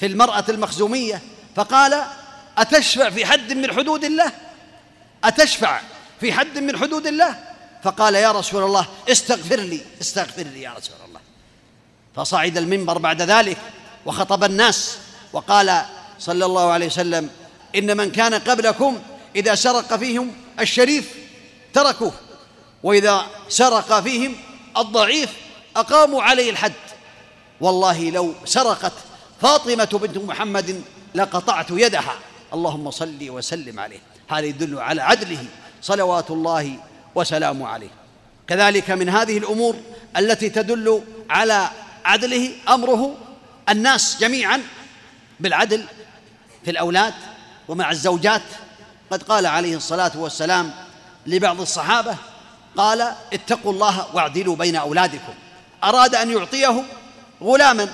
في المرأة المخزومية فقال أتشفع في حد من حدود الله؟ أتشفع في حد من حدود الله؟ فقال يا رسول الله استغفر لي استغفر لي يا رسول الله. فصعد المنبر بعد ذلك وخطب الناس وقال صلى الله عليه وسلم إن من كان قبلكم إذا سرق فيهم الشريف تركوه وإذا سرق فيهم الضعيف أقاموا عليه الحد. والله لو سرقت فاطمة بنت محمد لقطعت يدها. اللهم صل وسلم عليه. هذا يدل على عدله صلوات الله وسلامه عليه. كذلك من هذه الأمور التي تدل على عدله أمره الناس جميعا بالعدل في الأولاد ومع الزوجات. قد قال عليه الصلاة والسلام لبعض الصحابة قال اتقوا الله واعدلوا بين أولادكم. أراد أن يعطيه غلاما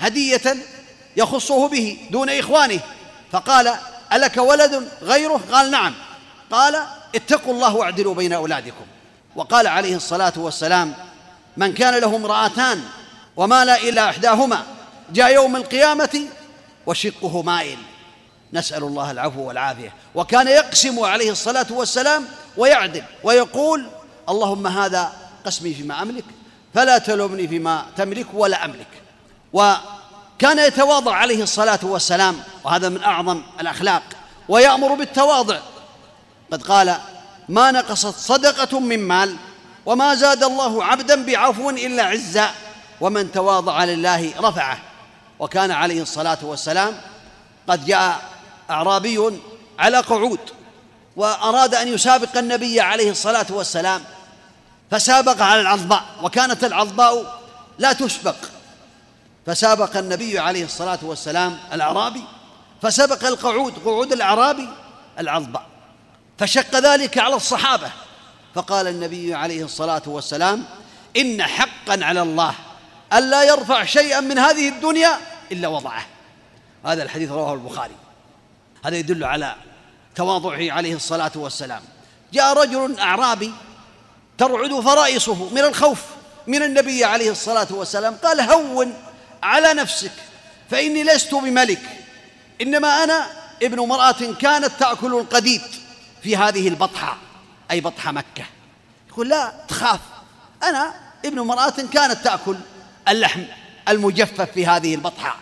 هدية يخصه به دون إخوانه فقال ألك ولد غيره؟ قال نعم. قال اتقوا الله واعدلوا بين أولادكم. وقال عليه الصلاة والسلام من كان له امرأتان ومال إلى إحداهما جاء يوم القيامة وشقه مائل. نسأل الله العفو والعافية. وكان يقسم عليه الصلاة والسلام ويعدل ويقول اللهم هذا قسمي فيما أملك فلا تلومني فيما تملك ولا أملك. وكان يتواضع عليه الصلاة والسلام وهذا من أعظم الأخلاق ويأمر بالتواضع. قد قال ما نقصت صدقة من مال وما زاد الله عبدا بعفو إلا عزا ومن تواضع لله رفعه. وكان عليه الصلاة والسلام قد جاء أعرابي على قعود وأراد أن يسابق النبي عليه الصلاة والسلام فسابق على العظباء وكانت العظباء لا تسبق. فسابق النبي عليه الصلاة والسلام الأعرابي فسبق القعود قعود الأعرابي العظباء فشق ذلك على الصحابة فقال النبي عليه الصلاة والسلام إن حقا على الله الا يرفع شيئا من هذه الدنيا إلا وضعه. هذا الحديث رواه البخاري. هذا يدل على تواضعه عليه الصلاة والسلام. جاء رجل أعرابي ترعد فرائصه من الخوف من النبي عليه الصلاة والسلام قال هون على نفسك فإني لست بملك إنما أنا ابن امرأة كانت تأكل القديد في هذه البطحة أي بطحة مكة. يقول لا تخاف أنا ابن امرأة كانت تأكل اللحم المجفف في هذه البطحة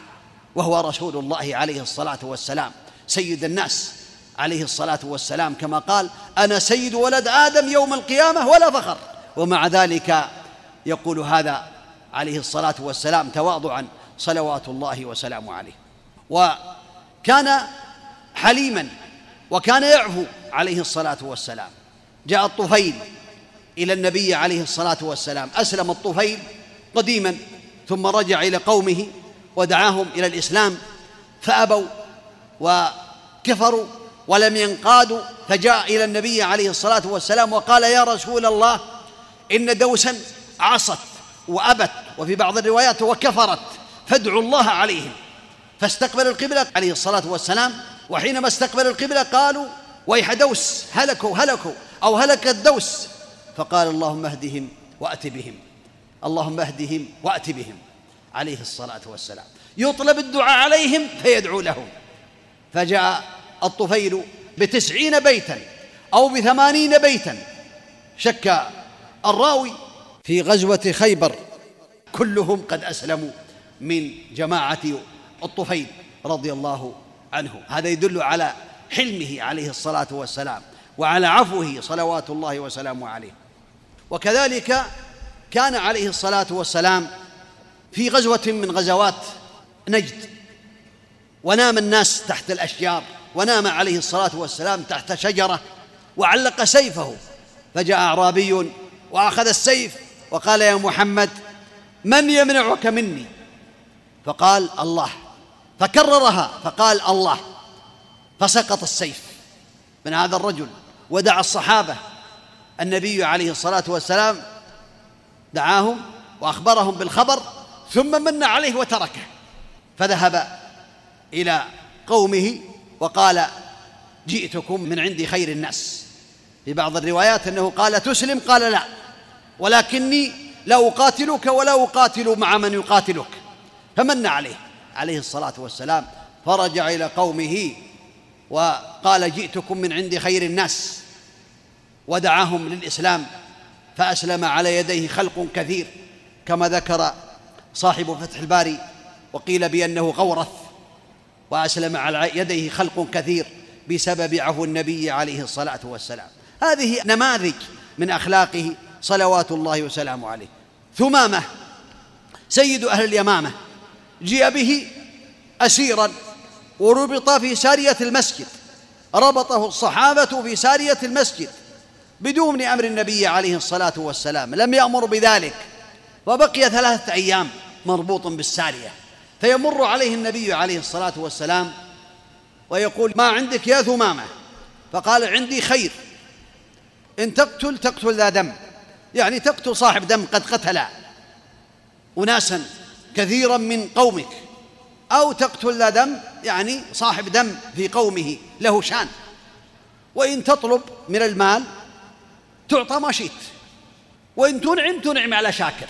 وهو رسول الله عليه الصلاة والسلام سيد الناس عليه الصلاة والسلام كما قال أنا سيد ولد آدم يوم القيامة ولا فخر. ومع ذلك يقول هذا عليه الصلاة والسلام تواضعا صلوات الله وسلامه عليه. وكان حليما وكان يعفو عليه الصلاة والسلام. جاء الطفيل إلى النبي عليه الصلاة والسلام. أسلم الطفيل قديما ثم رجع إلى قومه ودعاهم إلى الإسلام فأبوا وكفروا ولم ينقادوا فجاء إلى النبي عليه الصلاة والسلام وقال يا رسول الله إن دوسا عصت وأبت وفي بعض الروايات وكفرت فادعوا الله عليهم. فاستقبل القبلة عليه الصلاة والسلام وحينما استقبل القبلة قالوا ويح دوس هلكوا هلكوا أو هلك الدوس. فقال اللهم اهدهم وأت بهم اللهم اهدهم وأت بهم. عليه الصلاة والسلام. يطلب الدعاء عليهم فيدعو لهم. فجاء الطفيل بتسعين بيتا أو بثمانين بيتا. شك الراوي في غزوة خيبر. كلهم قد أسلموا من جماعة الطفيل رضي الله عنه. هذا يدل على حلمه عليه الصلاة والسلام وعلى عفوه صلوات الله وسلامه عليه. وكذلك كان عليه الصلاة والسلام في غزوة من غزوات نجد. ونام الناس تحت الأشجار ونام عليه الصلاة والسلام تحت شجرة وعلق سيفه. فجاء أعرابي وأخذ السيف وقال يا محمد من يمنعك مني؟ فقال الله. فكررها فقال الله. فسقط السيف من هذا الرجل ودعا الصحابة. النبي عليه الصلاة والسلام دعاهم وأخبرهم بالخبر ثم من عليه وتركه. فذهب إلى قومه وقال جئتكم من عند خير الناس. في بعض الروايات أنه قال تسلم؟ قال لا. ولكني لا أقاتلك ولا أقاتل مع من يقاتلك. فمن عليه. عليه الصلاة والسلام. فرجع إلى قومه وقال جئتكم من عند خير الناس. ودعاهم للإسلام. فأسلم على يديه خلق كثير. كما ذكر صاحب فتح الباري. وقيل بأنه غورث. وأسلم على يديه خلق كثير بسبب عفو النبي عليه الصلاة والسلام. هذه نماذج من أخلاقه صلوات الله وسلامه عليه. ثمامة سيد أهل اليمامة جيء به أسيرا وربط في سارية المسجد ربطه الصحابة في سارية المسجد بدون أمر النبي عليه الصلاة والسلام لم يأمر بذلك وبقي ثلاثة أيام مربوط بالسارية فيمر عليه النبي عليه الصلاة والسلام ويقول ما عندك يا ثمامة؟ فقال عندي خير إن تقتل تقتل ذا دم. يعني تقتل صاحب دم قد قتل أناسا كثيرا من قومك. أو تقتل ذا دم يعني صاحب دم في قومه له شان. وإن تطلب من المال تعطى ما شئت. وإن تنعم تنعم على شاكر.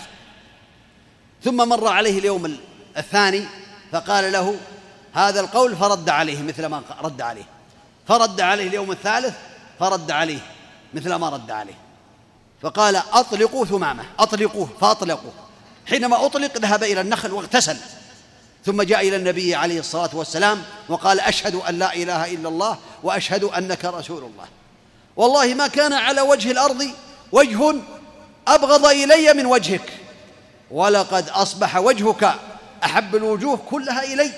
ثم مر عليه اليوم الثاني فقال له هذا القول فرد عليه مثل ما رد عليه. فرد عليه اليوم الثالث فرد عليه مثل ما رد عليه. فقال أطلقوا ثمامة أطلقوه فأطلقوه. حينما أطلق ذهب إلى النخل واغتسل ثم جاء إلى النبي عليه الصلاة والسلام وقال أشهد أن لا إله إلا الله وأشهد أنك رسول الله. والله ما كان على وجه الأرض وجه أبغض إلي من وجهك ولقد أصبح وجهك أحب الوجوه كلها إلي.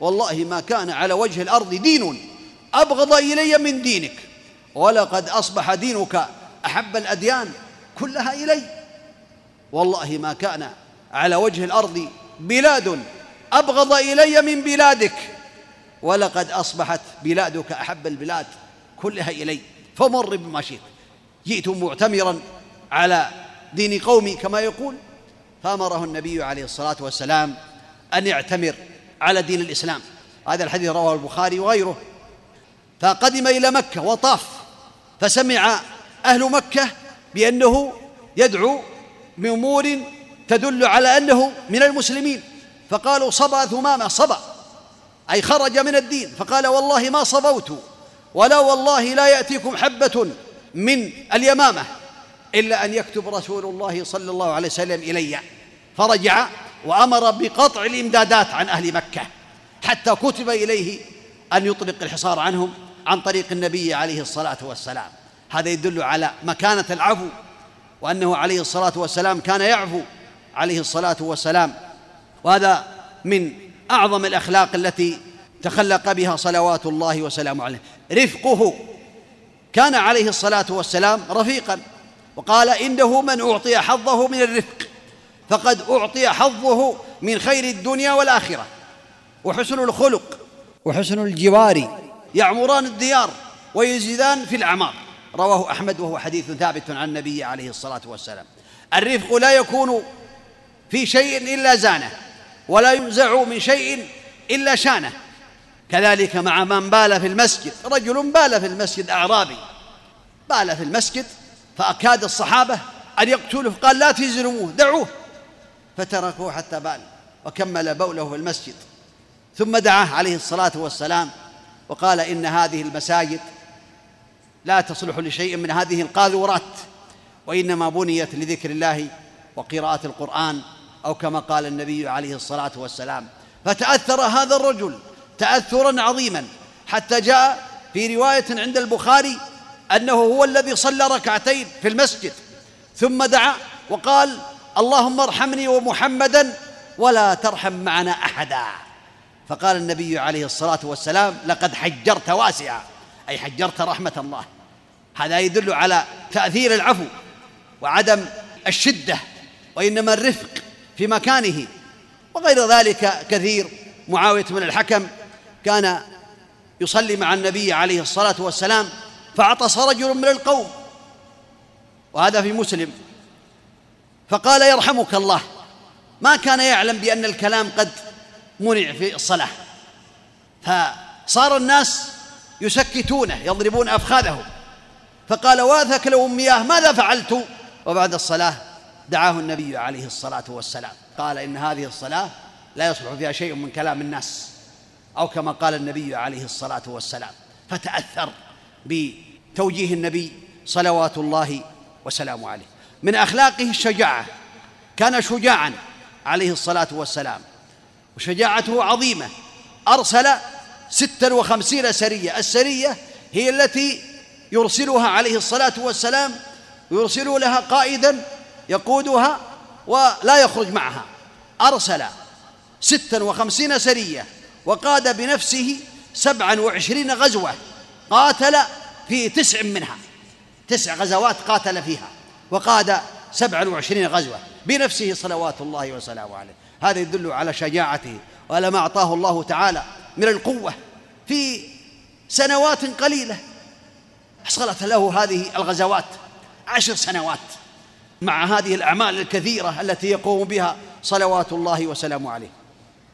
والله ما كان على وجه الأرض دين أبغض إلي من دينك ولقد أصبح دينك أحب الأديان كلها إلي. والله ما كان على وجه الأرض بلاد أبغض إلي من بلادك ولقد أصبحت بلادك أحب البلاد كلها إلي. فمر بما شئت. جئت معتمرا على دين قومي كما يقول. فأمره النبي عليه الصلاة والسلام أن يعتمر على دين الإسلام. هذا الحديث رواه البخاري وغيره. فقدم إلى مكة وطاف فسمع أهل مكة بأنه يدعو بأمور تدل على أنه من المسلمين. فقالوا صبأ ثمامة صبأ أي خرج من الدين. فقال والله ما صبوت ولا والله لا يأتيكم حبة من اليمامة إلا أن يكتب رسول الله صلى الله عليه وسلم إلي. فرجع وأمر بقطع الإمدادات عن أهل مكة حتى كتب إليه أن يطلق الحصار عنهم عن طريق النبي عليه الصلاة والسلام. هذا يدل على مكانة العفو وأنه عليه الصلاة والسلام كان يعفو عليه الصلاة والسلام. وهذا من أعظم الأخلاق التي تخلق بها صلوات الله وسلامه عليه. رفقه كان عليه الصلاة والسلام رفيقا وقال إنه من أعطي حظه من الرفق فقد أعطي حظه من خير الدنيا والآخرة. وحسن الخلق وحسن الجوار يعمران الديار ويزيدان في الأعمار. رواه أحمد وهو حديث ثابت عن النبي عليه الصلاة والسلام. الرفق لا يكون في شيء إلا زانه ولا ينزع من شيء إلا شانه. كذلك مع من بال في المسجد رجل بال في المسجد أعرابي بال في المسجد فأكاد الصحابة أن يقتلوه قال لا تزلموه دعوه. فتركوه حتى بال وكمل بوله في المسجد. ثم دعاه عليه الصلاة والسلام وقال إن هذه المساجد لا تصلح لشيء من هذه القاذورات وإنما بنيت لذكر الله وقراءة القرآن أو كما قال النبي عليه الصلاة والسلام فتأثر هذا الرجل تأثرا عظيما حتى جاء في رواية عند البخاري أنه هو الذي صلى ركعتين في المسجد ثم دعا وقال اللهم ارحمني ومحمدا ولا ترحم معنا أحدا فقال النبي عليه الصلاة والسلام لقد حجرت واسعا أي حجرت رحمة الله. هذا يدل على تأثير العفو وعدم الشدة وإنما الرفق في مكانه. وغير ذلك كثير. معاوية بن الحكم كان يصلي مع النبي عليه الصلاة والسلام فعطس رجل من القوم. وهذا في مسلم. فقال يرحمك الله. ما كان يعلم بأن الكلام قد منع في الصلاة. فصار الناس يسكتونه يضربون أفخاذهم. فقال واثك لو مياه ماذا فعلت؟ وبعد الصلاة دعاه النبي عليه الصلاة والسلام. قال إن هذه الصلاة لا يصلح فيها شيء من كلام الناس أو كما قال النبي عليه الصلاة والسلام. فتأثر بتوجيه النبي صلوات الله وسلامه عليه. من أخلاقه الشجاعة كان شجاعا عليه الصلاة والسلام. وشجاعته عظيمة. أرسل ستا وخمسين سرية. السرية هي التي يرسلها عليه الصلاة والسلام ويرسل لها قائدا يقودها ولا يخرج معها. أرسل ستا وخمسين سرية وقاد بنفسه سبعا وعشرين غزوة قاتل في تسع منها. تسع غزوات قاتل فيها وقاد سبعا وعشرين غزوة بنفسه صلوات الله وسلامه عليه. هذا يدل على شجاعته وعلى ما أعطاه الله تعالى. من القوة في سنوات قليلة. حصلت له هذه الغزوات عشر سنوات مع هذه الأعمال الكثيرة التي يقوم بها صلوات الله وسلامه عليه.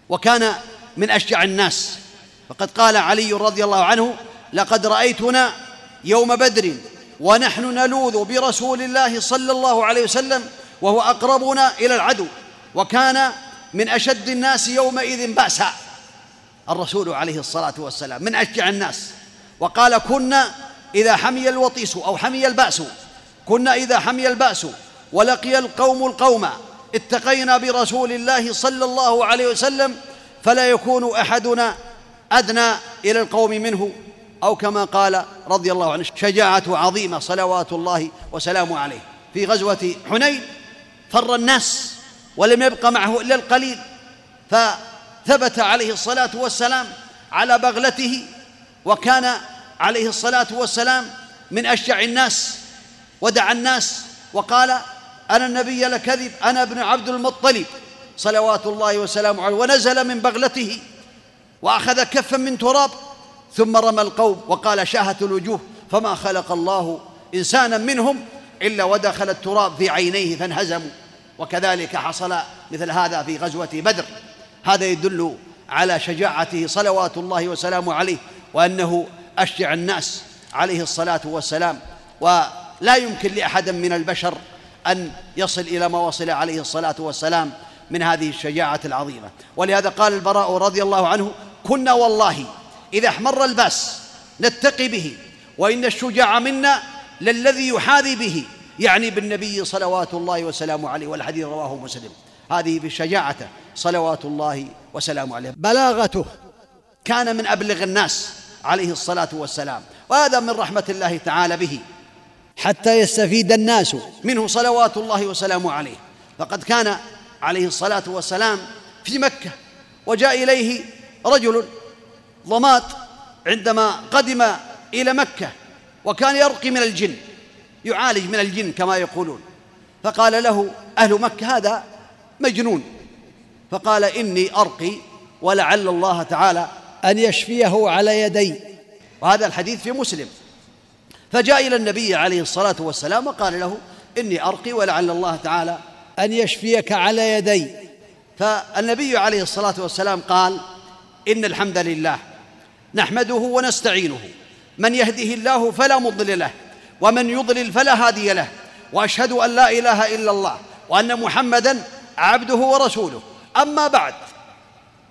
وكان من أشجع الناس. فقد قال علي رضي الله عنه لقد رأيتنا يوم بدر ونحن نلوذ برسول الله صلى الله عليه وسلم وهو أقربنا إلى العدو. وكان من أشد الناس يومئذ بأسا. الرسول عليه الصلاة والسلام من أشجع الناس. وقال كنا إذا حمي الوطيس أو حمي البأس كنا إذا حمي البأس ولقي القوم القوم اتقينا برسول الله صلى الله عليه وسلم فلا يكون أحدنا أدنى إلى القوم منه. أو كما قال رضي الله عنه شجاعة عظيمة صلوات الله وسلامه عليه. في غزوة حنين فر الناس ولم يبق معه إلا القليل فثبت عليه الصلاة والسلام على بغلته وكان عليه الصلاة والسلام من أشجع الناس ودعا الناس وقال أنا النبي لكذب أنا ابن عبد المطلب. صلوات الله وسلامه عليه. ونزل من بغلته وأخذ كفا من تراب ثم رمى القوم وقال شاهت الوجوه فما خلق الله إنسانا منهم إلا ودخل التراب في عينيه فانهزموا. وكذلك حصل مثل هذا في غزوة بدر. هذا يدل على شجاعته صلوات الله وسلامه عليه وأنه أشجع الناس عليه الصلاة والسلام. ولا يمكن لأحد من البشر أن يصل إلى ما وصل عليه الصلاة والسلام من هذه الشجاعة العظيمة. ولهذا قال البراء رضي الله عنه كنا والله إذا احمر الباس نتقي به وإن الشجاع منا للذي يحاذي به. يعني بالنبي صلوات الله وسلامه عليه والحديث رواه مسلم. هذه بشجاعته. صلوات الله وسلامه عليه. بلاغته كان من أبلغ الناس عليه الصلاة والسلام وهذا من رحمة الله تعالى به. حتى يستفيد الناس منه صلوات الله وسلامه عليه. فقد كان عليه الصلاة والسلام في مكة وجاء إليه رجل ضمات عندما قدم إلى مكة وكان يرقي من الجن يعالج من الجن كما يقولون. فقال له أهل مكة هذا مجنون. فقال إني أرقي ولعل الله تعالى أن يشفيه على يدي. وهذا الحديث في مسلم. فجاء إلى النبي عليه الصلاة والسلام وقال له إني أرقي ولعل الله تعالى أن يشفيك على يدي. فالنبي عليه الصلاة والسلام قال إن الحمد لله نحمده ونستعينه. من يهده الله فلا مضل له ومن يضلل فلا هادي له وأشهد أن لا إله إلا الله وأن محمدا عبده ورسوله. أما بعد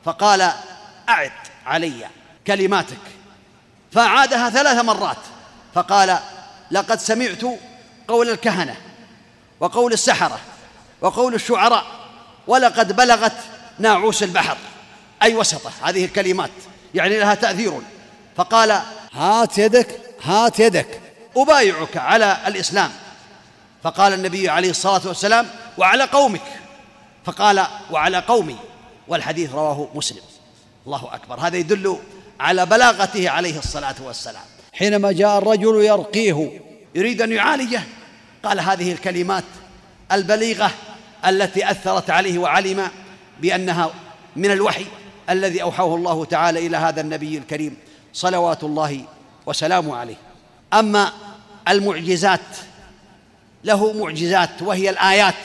فقال أعد علي كلماتك. فاعادها ثلاث مرات. فقال لقد سمعت قول الكهنة وقول السحرة وقول الشعراء ولقد بلغت ناعوس البحر. أي وسطة هذه الكلمات يعني لها تأثير. فقال هات يدك هات يدك. أبايعك على الإسلام. فقال النبي عليه الصلاة والسلام وعلى قومك. فقال وعلى قومي والحديث رواه مسلم. الله أكبر. هذا يدل على بلاغته عليه الصلاة والسلام. حينما جاء الرجل يرقيه يريد أن يعالجه قال هذه الكلمات البليغة التي أثرت عليه وعلم بأنها من الوحي الذي أوحاه الله تعالى إلى هذا النبي الكريم صلوات الله وسلامه عليه. أما المعجزات له معجزات وهي الآيات.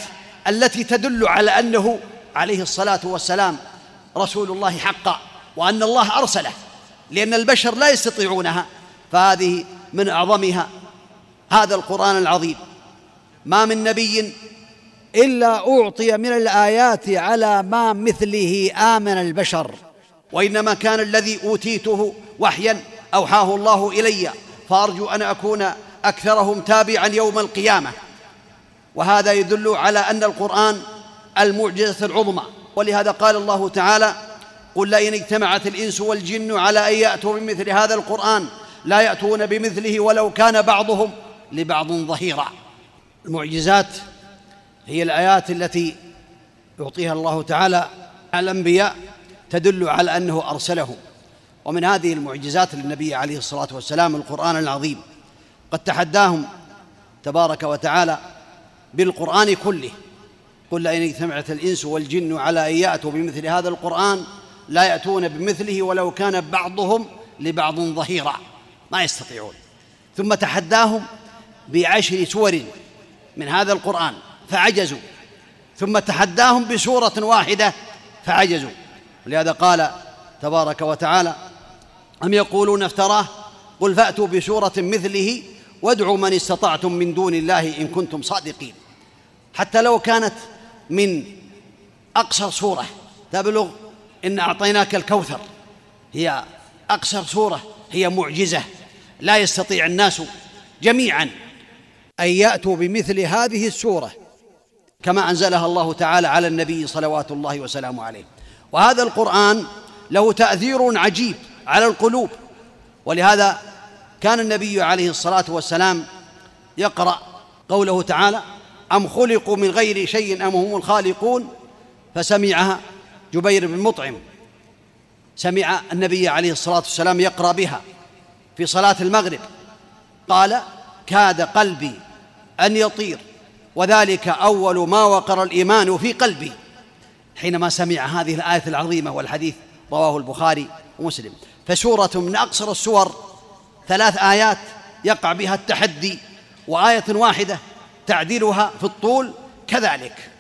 التي تدل على أنه عليه الصلاة والسلام رسول الله حقا وأن الله أرسله لأن البشر لا يستطيعونها فهذه من أعظمها هذا القرآن العظيم. ما من نبي إلا أعطي من الآيات على ما مثله آمن البشر وإنما كان الذي أوتيته وحيا أوحاه الله إلي فأرجو أن أكون أكثرهم تابعا يوم القيامة. وهذا يدل على أن القرآن المعجزة العظمى. ولهذا قال الله تعالى قل لئن اجتمعت الإنس والجن على أن يأتوا بمثل هذا القرآن لا يأتون بمثله ولو كان بعضهم لبعض ظهيرا. المعجزات هي الآيات التي يعطيها الله تعالى على الأنبياء تدل على أنه أرسله. ومن هذه المعجزات للنبي عليه الصلاة والسلام القرآن العظيم. قد تحداهم تبارك وتعالى بالقرآن كله. قل لئن اجتمعت الإنس والجن على أن يأتوا بمثل هذا القرآن لا يأتون بمثله ولو كان بعضهم لبعض ظهيرا. ما يستطيعون. ثم تحداهم بعشر سور من هذا القرآن فعجزوا. ثم تحداهم بسورة واحدة فعجزوا. ولهذا قال تبارك وتعالى أم يقولون افتراه؟ قل فأتوا بسورة مثله وادعوا من استطعتم من دون الله إن كنتم صادقين. حتى لو كانت من أقصر سورة تبلغ إن أعطيناك الكوثر. هي أقصر سورة هي معجزة. لا يستطيع الناس جميعا أن يأتوا بمثل هذه السورة كما أنزلها الله تعالى على النبي صلوات الله وسلامه عليه. وهذا القرآن له تأثير عجيب على القلوب. ولهذا كان النبي عليه الصلاة والسلام يقرأ قوله تعالى أم خلقوا من غير شيء أم هم الخالقون؟ فسمعها جبير بن مطعم سمع النبي عليه الصلاة والسلام يقرأ بها في صلاة المغرب قال كاد قلبي أن يطير وذلك أول ما وقر الإيمان في قلبي. حينما سمع هذه الآية العظيمة والحديث رواه البخاري ومسلم. فسورة من أقصر السور ثلاث آيات يقع بها التحدي وآية واحدة تعديلها في الطول كذلك.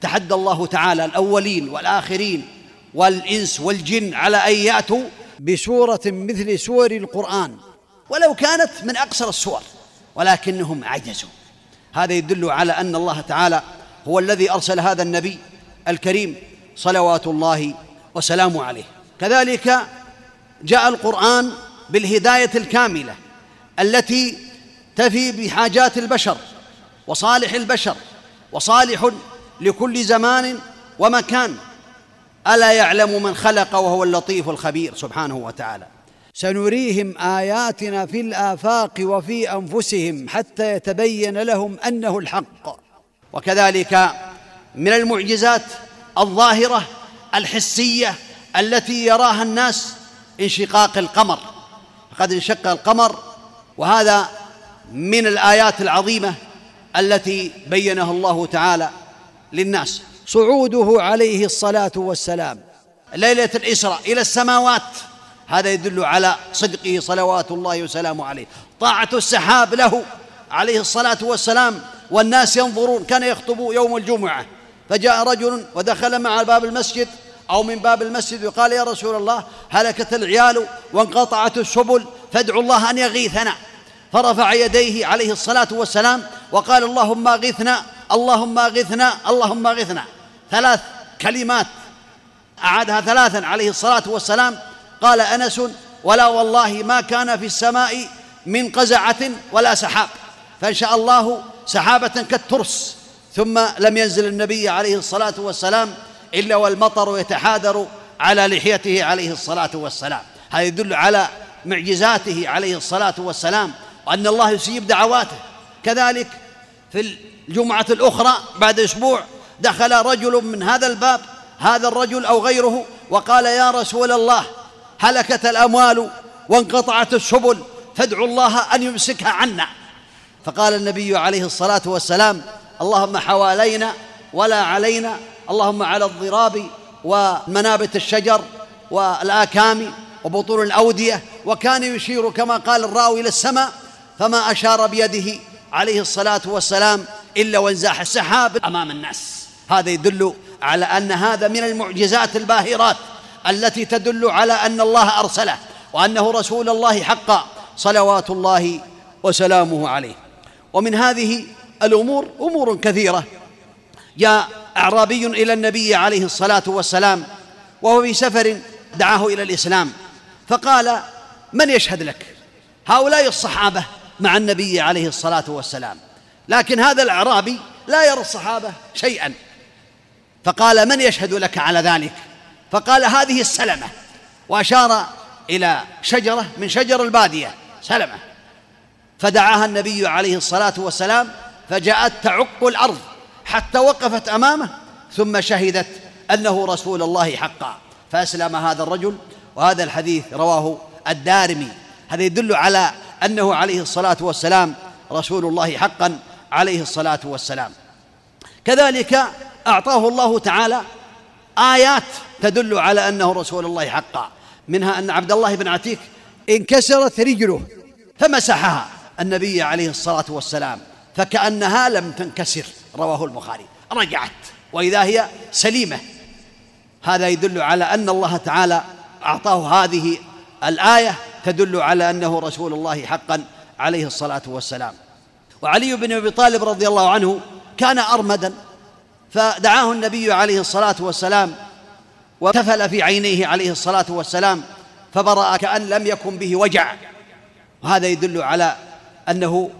تحدى الله تعالى الأولين والآخرين والإنس والجن على أن يأتوا بسورة مثل سور القرآن. ولو كانت من أقصر السور ولكنهم عجزوا. هذا يدل على أن الله تعالى هو الذي أرسل هذا النبي الكريم صلوات الله وسلامه عليه. كذلك جاء القرآن بالهداية الكاملة التي تفي بحاجات البشر. وصالح البشر وصالح لكل زمان ومكان. ألا يعلم من خلق وهو اللطيف الخبير سبحانه وتعالى. سنريهم آياتنا في الآفاق وفي أنفسهم حتى يتبين لهم أنه الحق. وكذلك من المعجزات الظاهرة الحسية التي يراها الناس انشقاق القمر. فقد انشق القمر وهذا من الآيات العظيمة التي بينها الله تعالى للناس. صعوده عليه الصلاة والسلام. ليلة الإسراء إلى السماوات. هذا يدل على صدقه صلوات الله وسلامه عليه. طاعة السحاب له عليه الصلاة والسلام. والناس ينظرون كان يخطب يوم الجمعة. فجاء رجل ودخل مع باب المسجد أو من باب المسجد وقال يا رسول الله هلكت العيال وانقطعت السبل فادعوا الله أن يغيثنا. فرفع يديه عليه الصلاة والسلام وقال اللهم اغثنا اللهم اغثنا اللهم اغثنا. ثلاث كلمات. أعادها ثلاثا عليه الصلاة والسلام. قال أنس ولا والله ما كان في السماء من قزعة ولا سحاب. فان شاء الله سحابة كالترس. ثم لم ينزل النبي عليه الصلاة والسلام إلا والمطر يتحادر على لحيته عليه الصلاة والسلام. هذا يدل على معجزاته عليه الصلاة والسلام. وأن الله يسيب دعواته. كذلك في الجمعة الأخرى بعد أسبوع دخل رجل من هذا الباب هذا الرجل أو غيره وقال يا رسول الله هلكت الأموال وانقطعت السبل فادعوا الله أن يمسكها عنا. فقال النبي عليه الصلاة والسلام اللهم حوالينا ولا علينا اللهم على الضراب ومنابت الشجر والآكام وبطون الأودية وكان يشير كما قال الراوي إلى السماء فما أشار بيده عليه الصلاة والسلام إلا وانزاح السحاب أمام الناس. هذا يدل على أن هذا من المعجزات الباهرات التي تدل على أن الله أرسله وأنه رسول الله حقا صلوات الله وسلامه عليه. ومن هذه الأمور أمور كثيرة. جاء أعرابي إلى النبي عليه الصلاة والسلام وهو في سفر دعاه إلى الإسلام. فقال من يشهد لك؟ هؤلاء الصحابة. مع النبي عليه الصلاة والسلام. لكن هذا الأعرابي لا يرى الصحابة شيئا. فقال من يشهد لك على ذلك؟ فقال هذه السلمة. وأشار إلى شجرة من شجر البادية سلمة. فدعاها النبي عليه الصلاة والسلام فجاءت تعق الأرض حتى وقفت أمامه ثم شهدت أنه رسول الله حقا. فأسلم هذا الرجل وهذا الحديث رواه الدارمي. هذا يدل على أنه عليه الصلاة والسلام رسول الله حقا عليه الصلاة والسلام. كذلك أعطاه الله تعالى آيات تدل على أنه رسول الله حقا منها أن عبد الله بن عتيك انكسرت رجله فمسحها النبي عليه الصلاة والسلام فكأنها لم تنكسر رواه البخاري. رجعت وإذا هي سليمة. هذا يدل على أن الله تعالى أعطاه هذه الآية تدل على أنه رسول الله حقا عليه الصلاة والسلام. وعلي بن أبي طالب رضي الله عنه كان أرمدا فدعاه النبي عليه الصلاة والسلام وتفل في عينيه عليه الصلاة والسلام فبرأ كأن لم يكن به وجع. وهذا يدل على أنه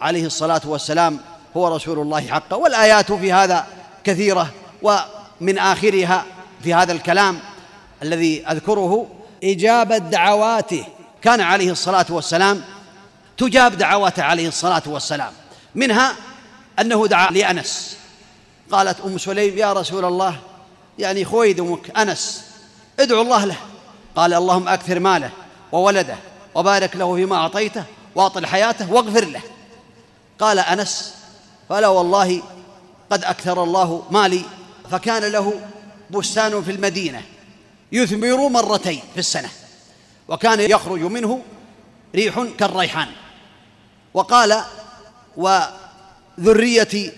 عليه الصلاة والسلام هو رسول الله حقا. والآيات في هذا كثيرة ومن آخرها في هذا الكلام الذي أذكره إجابة دعواته. كان عليه الصلاة والسلام تجاب دعواته عليه الصلاة والسلام. منها أنه دعا لأنس. قالت أم سليم يا رسول الله يعني خويدمك أنس ادعو الله له. قال اللهم أكثر ماله وولده وبارك له فيما أعطيته وأطل حياته واغفر له. قال أنس فلا والله قد أكثر الله مالي فكان له بستان في المدينة يثمر مرتين في السنة. وكان يخرج منه ريح كالريحان. وقال وذريتي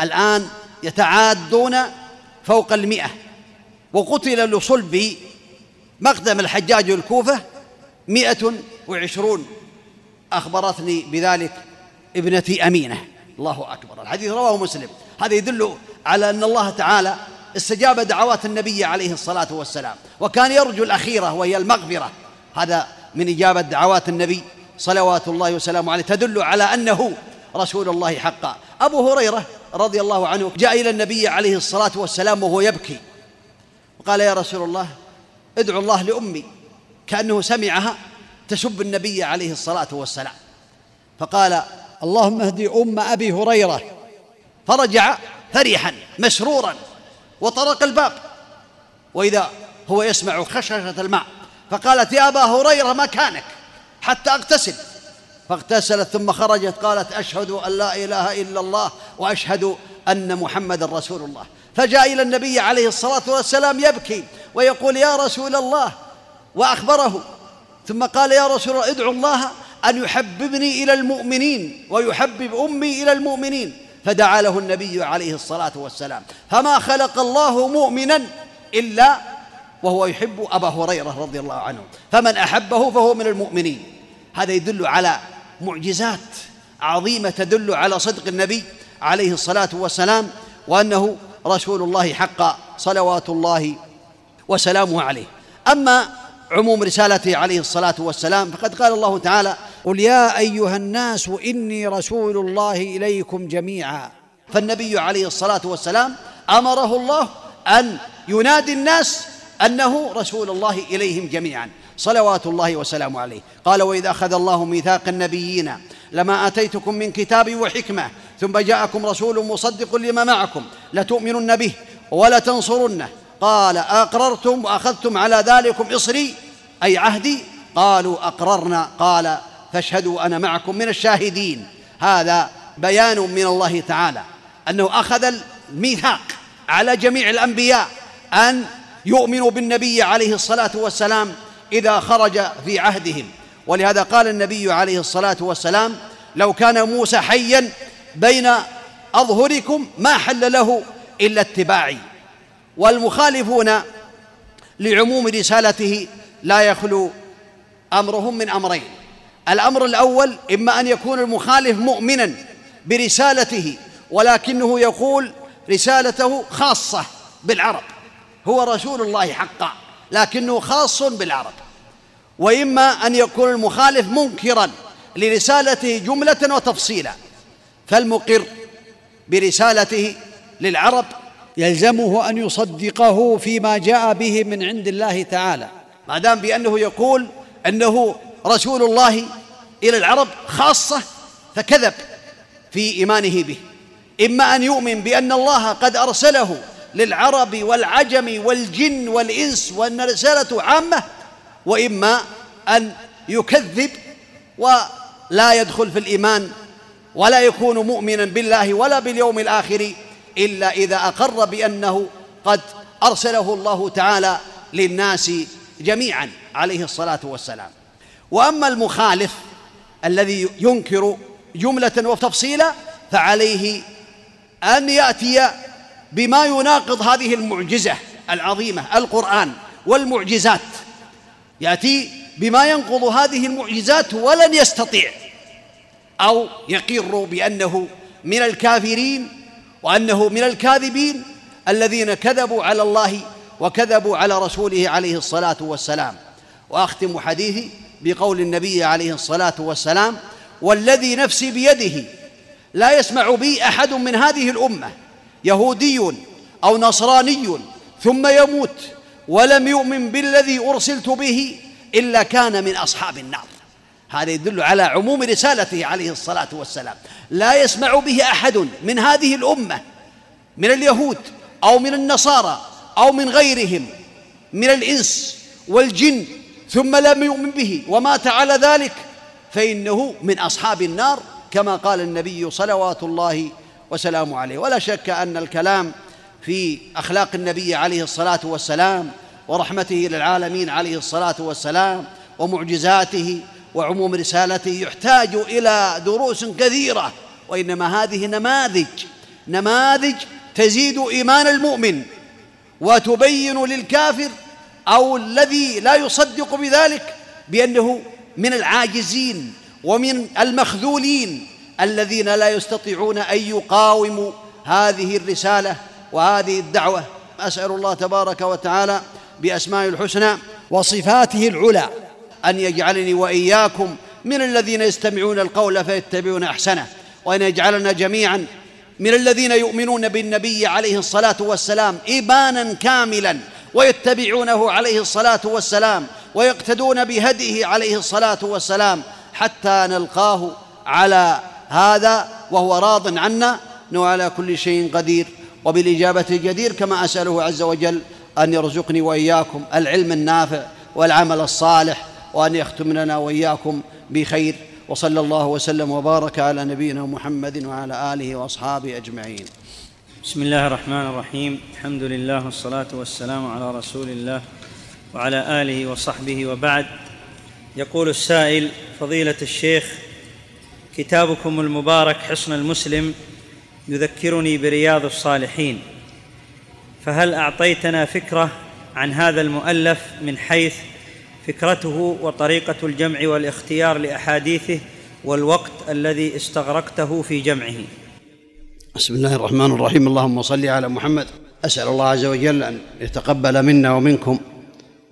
الآن يتعادون فوق المئة وقتل لصلب مقدم الحجاج الكوفة مئة وعشرون. أخبرتني بذلك ابنتي أمينة. الله أكبر. الحديث رواه مسلم. هذا يدل على أن الله تعالى استجاب دعوات النبي عليه الصلاة والسلام. وكان يرجو الأخيرة وهي المغفرة. هذا من إجابة دعوات النبي صلوات الله وسلامه عليه. تدل على أنه رسول الله حقا. أبو هريرة رضي الله عنه جاء إلى النبي عليه الصلاة والسلام وهو يبكي. وقال يا رسول الله ادعو الله لأمي. كأنه سمعها تسب النبي عليه الصلاة والسلام. فقال اللهم اهدي أم أبي هريرة. فرجع فرحا مسرورا وطرق الباب. وإذا هو يسمع خششة الماء فقالت يا أبا هريرة مكانك حتى أغتسل. فاغتسلت ثم خرجت قالت أشهد أن لا إله إلا الله وأشهد أن محمد رسول الله. فجاء إلى النبي عليه الصلاة والسلام يبكي ويقول يا رسول الله وأخبره. ثم قال يا رسول الله ادعو الله أن يحببني إلى المؤمنين ويحبب أمي إلى المؤمنين. فدعا له النبي عليه الصلاة والسلام. فما خلق الله مؤمنا إلا وهو يحب أبا هريرة رضي الله عنه. فمن أحبه فهو من المؤمنين. هذا يدل على معجزات عظيمة تدل على صدق النبي عليه الصلاة والسلام وأنه رسول الله حقا صلوات الله وسلامه عليه. أما عموم رسالته عليه الصلاة والسلام فقد قال الله تعالى قل يا أيها الناس إني رسول الله إليكم جميعا. فالنبي عليه الصلاة والسلام أمره الله أن ينادي الناس أنه رسول الله إليهم جميعا صلوات الله وسلامه عليه. قال وإذا أخذ الله ميثاق النبيين لما آتيتكم من كتاب وحكمة ثم جاءكم رسول مصدق لما معكم لتؤمنن به ولتنصرنه. قال أقررتم وأخذتم على ذلكم إصري أي عهدي؟ قالوا أقررنا. قال فاشهدوا أنا معكم من الشاهدين. هذا بيان من الله تعالى أنه أخذ الميثاق على جميع الأنبياء أن يؤمنوا بالنبي عليه الصلاة والسلام إذا خرج في عهدهم. ولهذا قال النبي عليه الصلاة والسلام لو كان موسى حيا بين أظهركم ما حل له إلا اتباعي. والمخالفون لعموم رسالته لا يخلو أمرهم من أمرين. الأمر الأول إما أن يكون المخالف مؤمنا برسالته ولكنه يقول رسالته خاصة بالعرب. هو رسول الله حقا لكنه خاص بالعرب. وإما أن يكون المخالف منكرا لرسالته جملة وتفصيلا فالمقر برسالته للعرب يلزمه أن يصدقه فيما جاء به من عند الله تعالى ما دام بأنه يقول أنه رسول الله إلى العرب خاصة فكذب في إيمانه به. إما أن يؤمن بأن الله قد أرسله للعرب والعجم والجن والإنس وان رسالته عامة وإما أن يكذب ولا يدخل في الإيمان ولا يكون مؤمنا بالله ولا باليوم الآخر إلا إذا أقر بأنه قد أرسله الله تعالى للناس جميعا عليه الصلاة والسلام. وأما المخالف الذي ينكر جملة وتفصيلا فعليه أن يأتي بما يناقض هذه المعجزة العظيمة القرآن والمعجزات. يأتي بما ينقض هذه المعجزات ولن يستطيع أو يقر بأنه من الكافرين وأنه من الكاذبين الذين كذبوا على الله وكذبوا على رسوله عليه الصلاة والسلام. وأختم حديثي بقول النبي عليه الصلاة والسلام والذي نفسي بيده لا يسمع بي أحد من هذه الأمة يهودي أو نصراني ثم يموت ولم يؤمن بالذي أرسلت به إلا كان من أصحاب النار. هذا يدل على عموم رسالته عليه الصلاة والسلام. لا يسمع به أحد من هذه الأمة من اليهود أو من النصارى أو من غيرهم من الإنس والجن ثم لم يؤمن به ومات على ذلك فإنه من أصحاب النار كما قال النبي صلوات الله وسلامه عليه. ولا شك أن الكلام في أخلاق النبي عليه الصلاة والسلام ورحمته للعالمين عليه الصلاة والسلام ومعجزاته وعموم رسالته يحتاج إلى دروس كثيرة وإنما هذه نماذج نماذج تزيد إيمان المؤمن وتبين للكافر أو الذي لا يصدق بذلك بأنه من العاجزين ومن المخذولين الذين لا يستطيعون أن يقاوموا هذه الرسالة وهذه الدعوة. أسأل الله تبارك وتعالى باسمائه الحسنى وصفاته العلى أن يجعلني وإياكم من الذين يستمعون القول فيتبعون أحسنه وأن يجعلنا جميعا من الذين يؤمنون بالنبي عليه الصلاة والسلام ايمانا كاملا ويتبعونه عليه الصلاة والسلام ويقتدون بهديه عليه الصلاة والسلام حتى نلقاه على هذا وهو راض عنا إنه على كل شيء قدير. وبالإجابة جدير كما أسأله عز وجل أن يرزقني وإياكم العلم النافع والعمل الصالح وأن يختم لنا وإياكم بخير. وصلى الله وسلم وبارك على نبينا محمد وعلى آله وأصحابه أجمعين. بسم الله الرحمن الرحيم. الحمد لله والصلاة والسلام على رسول الله وعلى آله وصحبه وبعد. يقول السائل فضيلة الشيخ كتابكم المبارك حصن المسلم يذكرني برياض الصالحين. فهل أعطيتنا فكرة عن هذا المؤلف من حيث فكرته وطريقة الجمع والاختيار لأحاديثه والوقت الذي استغرقته في جمعه؟ بسم الله الرحمن الرحيم. اللهم صل على محمد. أسأل الله عز وجل أن يتقبل منا ومنكم.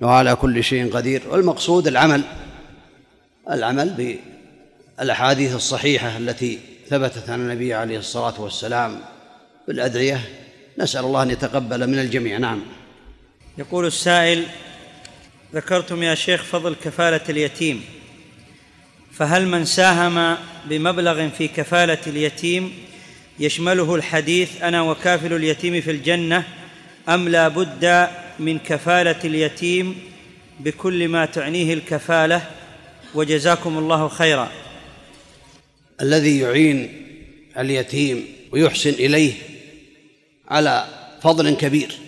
وعلى كل شيء قدير. والمقصود العمل. العمل الأحاديث الصحيحة التي ثبتت عن النبي عليه الصلاة والسلام بالأدعية نسأل الله أن يتقبل من الجميع. نعم. يقول السائل ذكرتم يا شيخ فضل كفالة اليتيم فهل من ساهم بمبلغ في كفالة اليتيم يشمله الحديث أنا وكافل اليتيم في الجنة أم لا بد من كفالة اليتيم بكل ما تعنيه الكفالة؟ وجزاكم الله خيرا. الذي يعين اليتيم ويحسن إليه على فضل كبير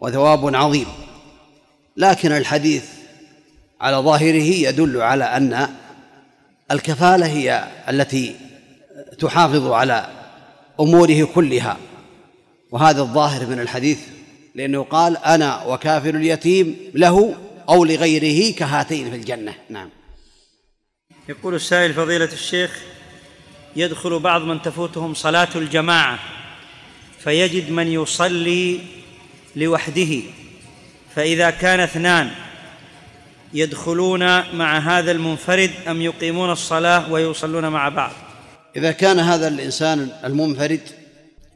وثواب عظيم. لكن الحديث على ظاهره يدل على أن الكفالة هي التي تحافظ على أموره كلها. وهذا الظاهر من الحديث لأنه قال أنا وكافر اليتيم له أو لغيره كهاتين في الجنة. نعم. يقول السائل فضيلة الشيخ يدخل بعض من تفوتهم صلاة الجماعة فيجد من يصلي لوحده فإذا كان اثنان يدخلون مع هذا المنفرد أم يقيمون الصلاة ويصلون مع بعض؟ إذا كان هذا الإنسان المنفرد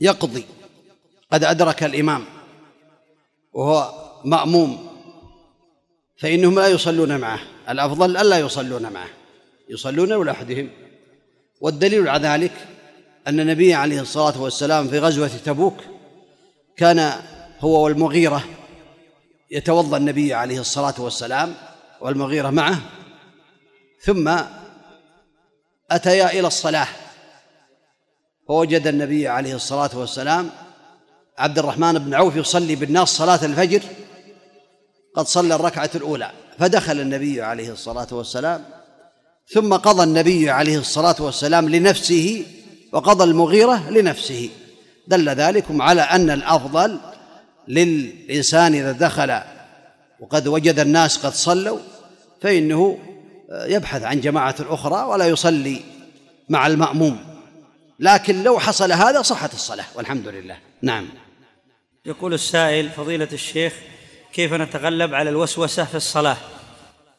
يقضي قد أدرك الإمام وهو مأموم فإنهم لا يصلون معه الأفضل ألا يصلون معه. يصلون لوحدهم والدليل على ذلك أن النبي عليه الصلاة والسلام في غزوة تبوك كان هو والمغيرة يتوضأ النبي عليه الصلاة والسلام والمغيرة معه. ثم أتيا إلى الصلاة فوجد النبي عليه الصلاة والسلام عبد الرحمن بن عوف يصلي بالناس صلاة الفجر قد صلى الركعة الأولى فدخل النبي عليه الصلاة والسلام ثم قضى النبي عليه الصلاة والسلام لنفسه وقضى المغيرة لنفسه. دل ذلكم على أن الأفضل للإنسان إذا دخل وقد وجد الناس قد صلوا فإنه يبحث عن جماعة أخرى ولا يصلي مع المأموم. لكن لو حصل هذا صحت الصلاة والحمد لله. نعم. يقول السائل فضيلة الشيخ كيف نتغلب على الوسوسة في الصلاة؟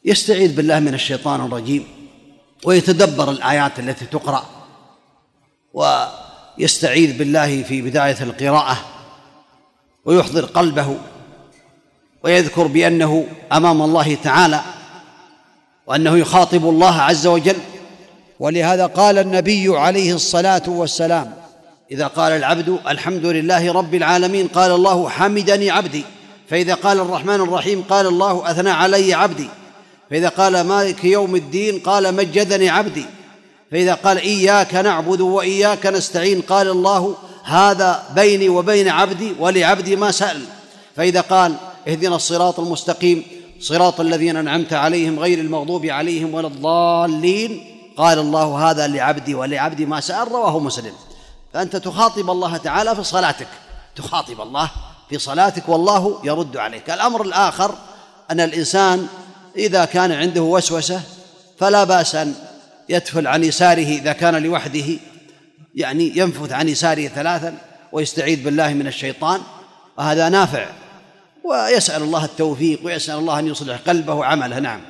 يستعيذ بالله من الشيطان الرجيم. ويتدبر الآيات التي تقرأ ويستعيذ بالله في بداية القراءة ويحضر قلبه ويذكر بأنه أمام الله تعالى وأنه يخاطب الله عز وجل. ولهذا قال النبي عليه الصلاة والسلام إذا قال العبد الحمد لله رب العالمين قال الله حمدني عبدي. فإذا قال الرحمن الرحيم قال الله أثنى علي عبدي. فإذا قال مالك يوم الدين قال مجدني عبدي. فإذا قال إياك نعبد وإياك نستعين قال الله هذا بيني وبين عبدي ولعبدي ما سأل. فإذا قال اهدنا الصراط المستقيم صراط الذين أنعمت عليهم غير المغضوب عليهم ولا الضالين. قال الله هذا لعبدي ولعبدي ما سأل رواه مسلم. فأنت تخاطب الله تعالى في صلاتك. تخاطب الله في صلاتك والله يرد عليك. الأمر الآخر أن الإنسان إذا كان عنده وسوسة فلا بأس أن يتفل عن يساره إذا كان لوحده يعني ينفث عن يساره ثلاثا ويستعيذ بالله من الشيطان وهذا نافع ويسأل الله التوفيق ويسأل الله أن يصلح قلبه وعمله. نعم.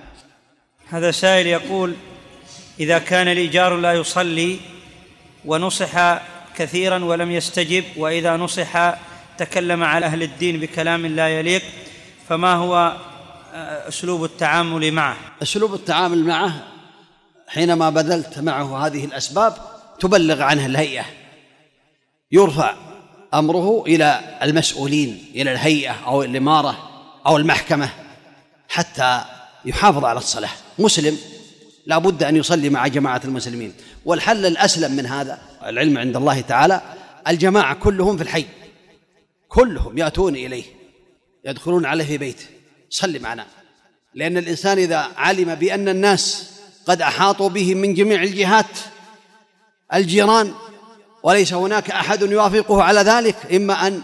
هذا سائل يقول إذا كان الإيجار لا يصلي ونصح كثيرا ولم يستجب وإذا نصح تكلم على أهل الدين بكلام لا يليق فما هو أسلوب التعامل معه. أسلوب التعامل معه حينما بذلت معه هذه الأسباب تبلغ عنه الهيئة. يرفع أمره إلى المسؤولين إلى الهيئة أو الإمارة أو المحكمة حتى يحافظ على الصلاة. مسلم لا بد أن يصلي مع جماعة المسلمين. والحل الأسلم من هذا العلم عند الله تعالى الجماعة كلهم في الحي كلهم يأتون إليه يدخلون عليه في بيته. صل معنا. لأن الإنسان إذا علم بأن الناس قد أحاطوا به من جميع الجهات الجيران وليس هناك أحد يوافقه على ذلك إما أن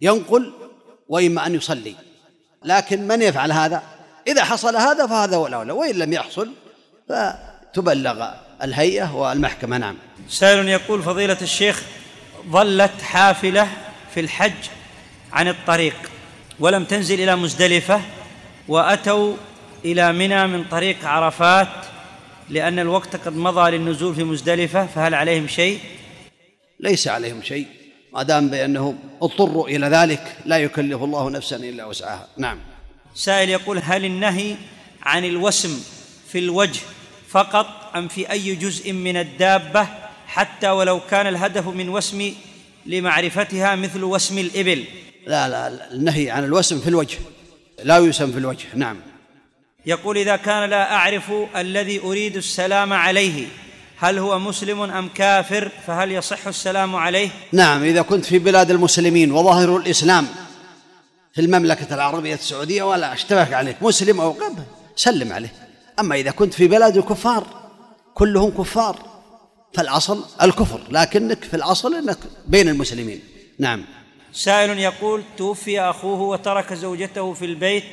ينقل وإما أن يصلي. لكن من يفعل هذا؟ إذا حصل هذا فهذا هو الأولى وإن لم يحصل فتبلغ الهيئة والمحكمة. نعم. سائل يقول فضيلة الشيخ ظلت حافلة في الحج عن الطريق. ولم تنزل إلى مزدلفة وأتوا إلى منى من طريق عرفات لأن الوقت قد مضى للنزول في مزدلفة فهل عليهم شيء؟ ليس عليهم شيء ما دام بأنهم اضطروا إلى ذلك لا يكلف الله نفسا إلا وسعها. نعم. سائل يقول هل النهي عن الوسم في الوجه فقط أم في أي جزء من الدابة؟ حتى ولو كان الهدف من وسم لمعرفتها مثل وسم الإبل. لا لا النهي عن الوسم في الوجه. لا يسم في الوجه نعم. يقول إذا كان لا أعرف الذي أريد السلام عليه هل هو مسلم أم كافر فهل يصح السلام عليه؟ نعم إذا كنت في بلاد المسلمين وظاهر الإسلام في المملكة العربية السعودية ولا اشتبك عليك مسلم أو قبل سلم عليه. أما إذا كنت في بلاد الكفار كلهم كفار فالأصل الكفر لكنك في الأصل أنك بين المسلمين. نعم. سائل يقول توفي أخوه وترك زوجته في البيت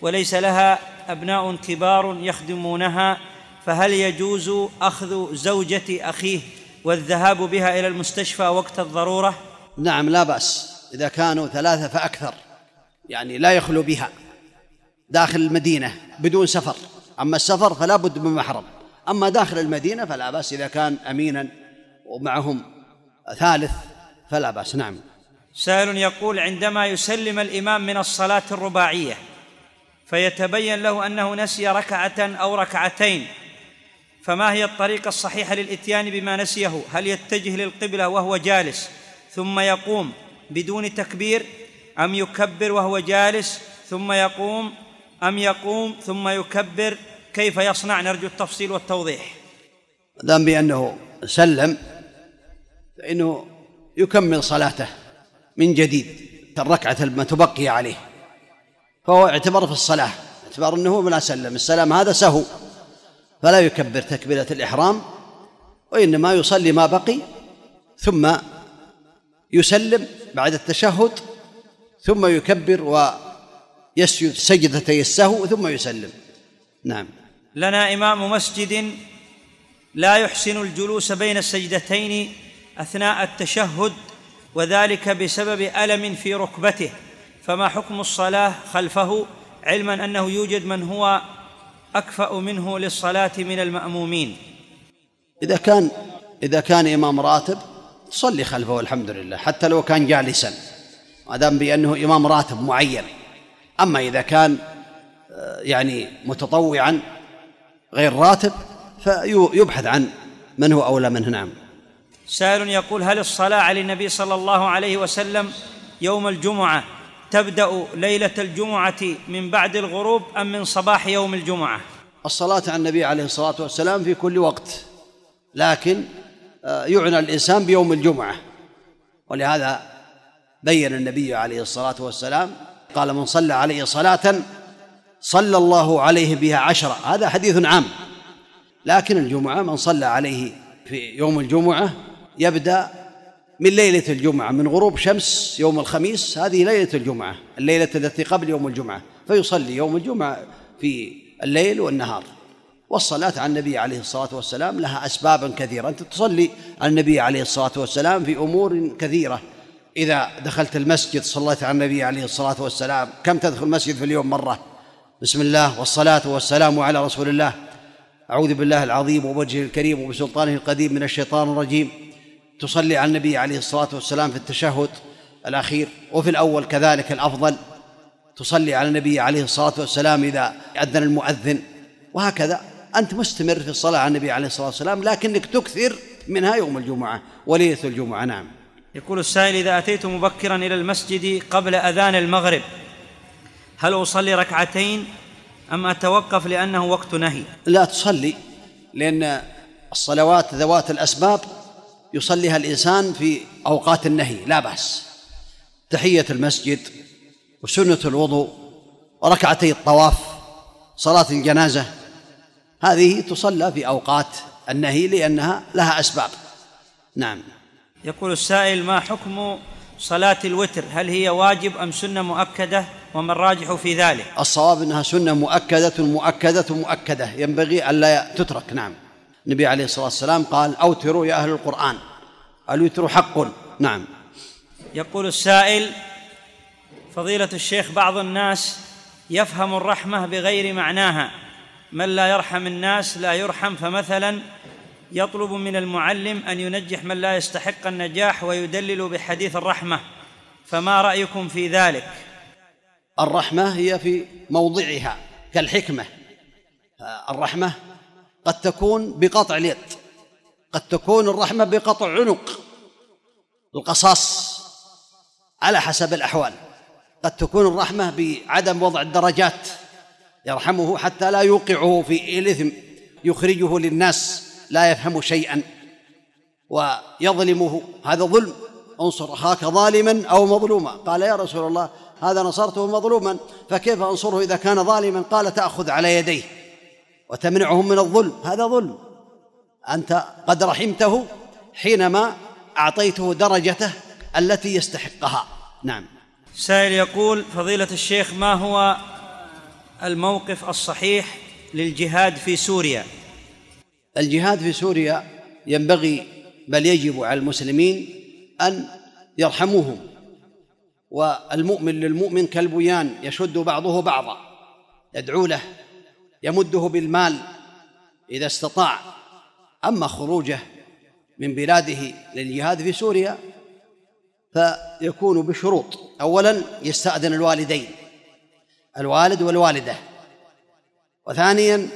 وليس لها أبناء كبار يخدمونها فهل يجوز أخذ زوجة أخيه والذهاب بها إلى المستشفى وقت الضرورة؟ نعم لا بأس. إذا كانوا ثلاثة فأكثر. يعني لا يخلو بها داخل المدينة بدون سفر. أما السفر فلا بد من محرم. أما داخل المدينة فلا بأس. إذا كان أمينا ومعهم ثالث فلا بأس. نعم. سائل يقول عندما يسلم الإمام من الصلاة الرباعية فيتبين له أنه نسي ركعة أو ركعتين فما هي الطريقة الصحيحة للإتيان بما نسيه؟ هل يتجه للقبلة وهو جالس ثم يقوم بدون تكبير أم يكبر وهو جالس ثم يقوم أم يقوم ثم يكبر؟ كيف يصنع؟ نرجو التفصيل والتوضيح. دام بأنه سلم فإنه يكمل صلاته. من جديد الركعة المتبقية عليه. فهو اعتبر في الصلاة اعتبر أنه ما سلم السلام هذا سهو. فلا يكبر تكبيرة الإحرام وإنما يصلي ما بقي ثم يسلم بعد التشهد ثم يكبر ويسجد سجدتي السهو ثم يسلم. نعم. لنا إمام مسجد لا يحسن الجلوس بين السجدتين أثناء التشهد وذلك بسبب ألم في ركبته. فما حكم الصلاة خلفه؟ علما أنه يوجد من هو أكفأ منه للصلاة من المأمومين. إذا كان إذا كان إمام راتب تصلي خلفه الحمد لله حتى لو كان جالسا. ما دام بأنه إمام راتب معين. أما إذا كان آه، يعني متطوعا غير راتب فيبحث عن من هو أولى منه. نعم. سائل يقول هل الصلاة على النبي صلى الله عليه وسلم يوم الجمعة تبدأ ليلة الجمعة من بعد الغروب أم من صباح يوم الجمعة؟ الصلاة على النبي عليه الصلاة والسلام في كل وقت لكن آه، يعنى الإنسان بيوم الجمعة. ولهذا بين النبي عليه الصلاة والسلام قال من صلى عليه صلاة صلى الله عليه بها عشرة. هذا حديث عام. لكن الجمعة من صلى عليه في يوم الجمعة يبدأ من ليلة الجمعة من غروب شمس يوم الخميس هذه ليلة الجمعة الليلة التي قبل يوم الجمعة فيصلي يوم الجمعة في الليل والنهار. والصلاة على النبي عليه الصلاة والسلام لها أسباب كثيرة. أنت تصلي على النبي عليه الصلاة والسلام في أمور كثيرة. إذا دخلت المسجد صليت على النبي عليه الصلاة والسلام كم تدخل المسجد في اليوم مرة؟ بسم الله والصلاة والسلام على رسول الله. أعوذ بالله العظيم ووجهه الكريم وبسلطانه القديم من الشيطان الرجيم. تصلي على النبي عليه الصلاة والسلام في التشهد الأخير وفي الأول كذلك الأفضل تصلي على النبي عليه الصلاة والسلام إذا أذن المؤذن وهكذا. أنت مستمر في الصلاة على النبي عليه الصلاة والسلام لكنك تكثر منها يوم الجمعة وليلة الجمعة نعم. يقول السائل إذا أتيت مبكرا إلى المسجد قبل أذان المغرب هل أصلي ركعتين أم أتوقف لأنه وقت نهي؟ لا تصلي لأن الصلوات ذوات الأسباب يصليها الإنسان في أوقات النهي لا بأس. تحية المسجد وسنة الوضوء وركعتي الطواف صلاة الجنازة هذه تصلى في أوقات النهي لأنها لها أسباب. نعم. يقول السائل ما حكم صلاة الوتر؟ هل هي واجب أم سنة مؤكدة؟ وما الراجح في ذلك؟ الصواب أنها سنة مؤكدة مؤكدة مؤكدة. ينبغي ألا تترك. نعم. النبي عليه الصلاة والسلام قال أوتروا يا أهل القرآن. الوتر حق. نعم. يقول السائل فضيلة الشيخ بعض الناس يفهم الرحمة بغير معناها. من لا يرحم الناس لا يرحم فمثلا يطلب من المعلم أن ينجح من لا يستحق النجاح ويدلل بحديث الرحمة. فما رأيكم في ذلك؟ الرحمة هي في موضعها كالحكمة. الرحمة قد تكون بقطع اليد قد تكون الرحمة بقطع عنق القصاص على حسب الأحوال. قد تكون الرحمة بعدم وضع الدرجات يرحمه حتى لا يوقعه في الإثم يخرجه للناس لا يفهم شيئا ويظلمه. هذا ظلم انصر أخاك ظالما أو مظلوما. قال يا رسول الله هذا نصرته مظلوما فكيف أنصره إذا كان ظالما؟ قال تأخذ على يديه. وتمنعهم من الظلم. هذا ظلم. أنت قد رحمته حينما أعطيته درجته التي يستحقها. نعم. سائل يقول فضيلة الشيخ ما هو الموقف الصحيح للجهاد في سوريا؟ الجهاد في سوريا ينبغي بل يجب على المسلمين أن يرحموهم. والمؤمن للمؤمن كالبيان يشد بعضه بعضا يدعو له يمده بالمال إذا استطاع. أما خروجه من بلاده للجهاد في سوريا فيكون بشروط. اولا يستأذن الوالدين الوالد والوالدة. وثانيا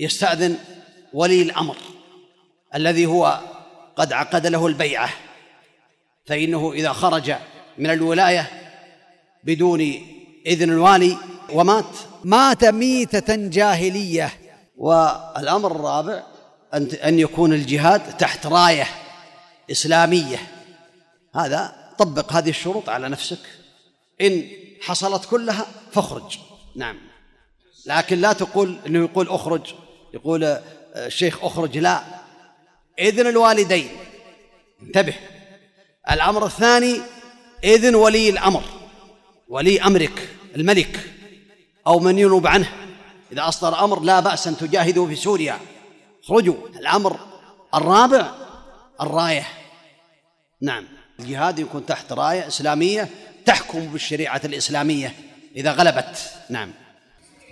يستأذن ولي الأمر الذي هو قد عقد له البيعة. فإنه إذا خرج من الولاية بدون إذن الوالي ومات. مات ميتة جاهلية. والأمر الرابع أن أن يكون الجهاد تحت راية إسلامية. هذا طبق هذه الشروط على نفسك. إن حصلت كلها فاخرج. نعم. لكن لا تقول إنه يقول اخرج. يقول الشيخ اخرج. لا. إذن الوالدين. انتبه. الأمر الثاني إذن ولي الأمر. ولي أمرك الملك. أو من ينوب عنه. إذا أصدر أمر لا بأس أن تجاهدوا في سوريا. اخرجوا. الأمر الرابع الراية. نعم. الجهاد يكون تحت راية إسلامية تحكم بالشريعة الإسلامية إذا غلبت. نعم.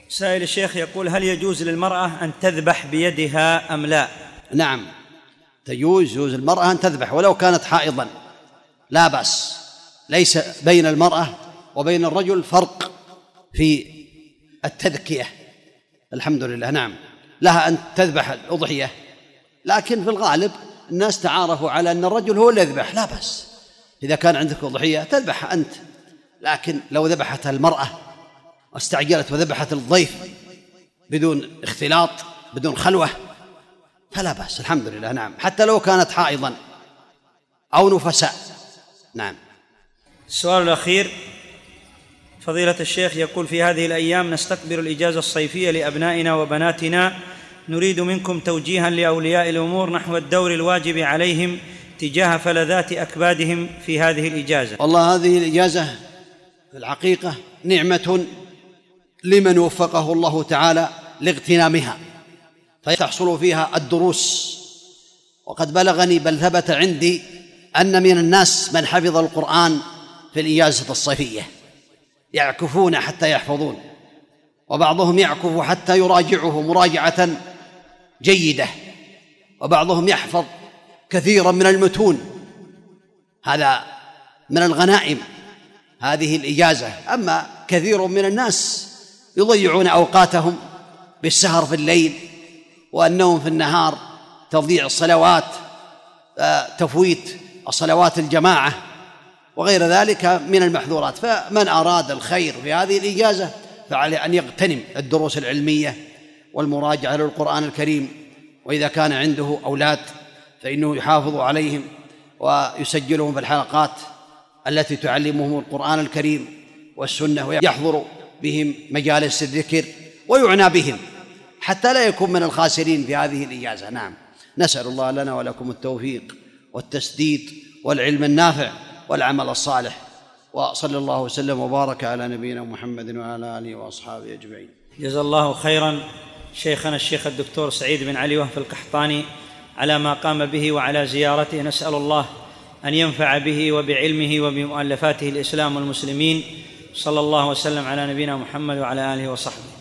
سائل الشيخ يقول هل يجوز للمرأة أن تذبح بيدها أم لا؟ نعم. تجوز يجوز المرأة أن تذبح ولو كانت حائضا. لا بأس. ليس بين المرأة وبين الرجل فرق في التذكية. الحمد لله نعم. لها أن تذبح الأضحية. لكن في الغالب الناس تعارفوا على أن الرجل هو اللي يذبح. لا بأس. إذا كان عندك أضحية تذبحها أنت. لكن لو ذبحتها المرأة واستعجلت وذبحت الضيف بدون اختلاط بدون خلوة فلا بأس. الحمد لله نعم. حتى لو كانت حائضا أو نفساء. نعم. السؤال الأخير. فضيلة الشيخ يقول في هذه الأيام نستقبل الإجازة الصيفية لأبنائنا وبناتنا. نريد منكم توجيها لأولياء الأمور نحو الدور الواجب عليهم تجاه فلذات أكبادهم في هذه الإجازة. والله هذه الإجازة في الحقيقة نعمة لمن وفقه الله تعالى لاغتنامها. فيحصل فيها الدروس. وقد بلغني بل ثبت عندي أن من الناس من حفظ القرآن في الإجازة الصيفية. يعكفون حتى يحفظون. وبعضهم يعكف حتى يراجعه مراجعة جيدة. وبعضهم يحفظ كثيرا من المتون. هذا من الغنائم. هذه الإجازة. أما كثير من الناس يضيعون أوقاتهم بالسهر في الليل والنوم في النهار تضييع الصلوات آه، تفويت الصلوات الجماعة. وغير ذلك من المحظورات. فمن أراد الخير في هذه الإجازة فعليه أن يغتنم الدروس العلمية والمراجعة للقرآن الكريم. وإذا كان عنده أولاد فإنه يحافظ عليهم ويسجلهم في الحلقات التي تعلمهم القرآن الكريم والسنة ويحضر بهم مجالس الذكر ويعنى بهم حتى لا يكون من الخاسرين في هذه الإجازة. نعم. نسأل الله لنا ولكم التوفيق والتسديد والعلم النافع. والعمل الصالح. وصلى الله وسلم وبارك على نبينا محمد وعلى آله وأصحابه أجمعين. جزا الله خيرا شيخنا الشيخ الدكتور سعيد بن علي وهف القحطاني على ما قام به وعلى زيارته. نسأل الله أن ينفع به وبعلمه وبمؤلفاته الإسلام والمسلمين. صلى الله وسلم على نبينا محمد وعلى آله وصحبه.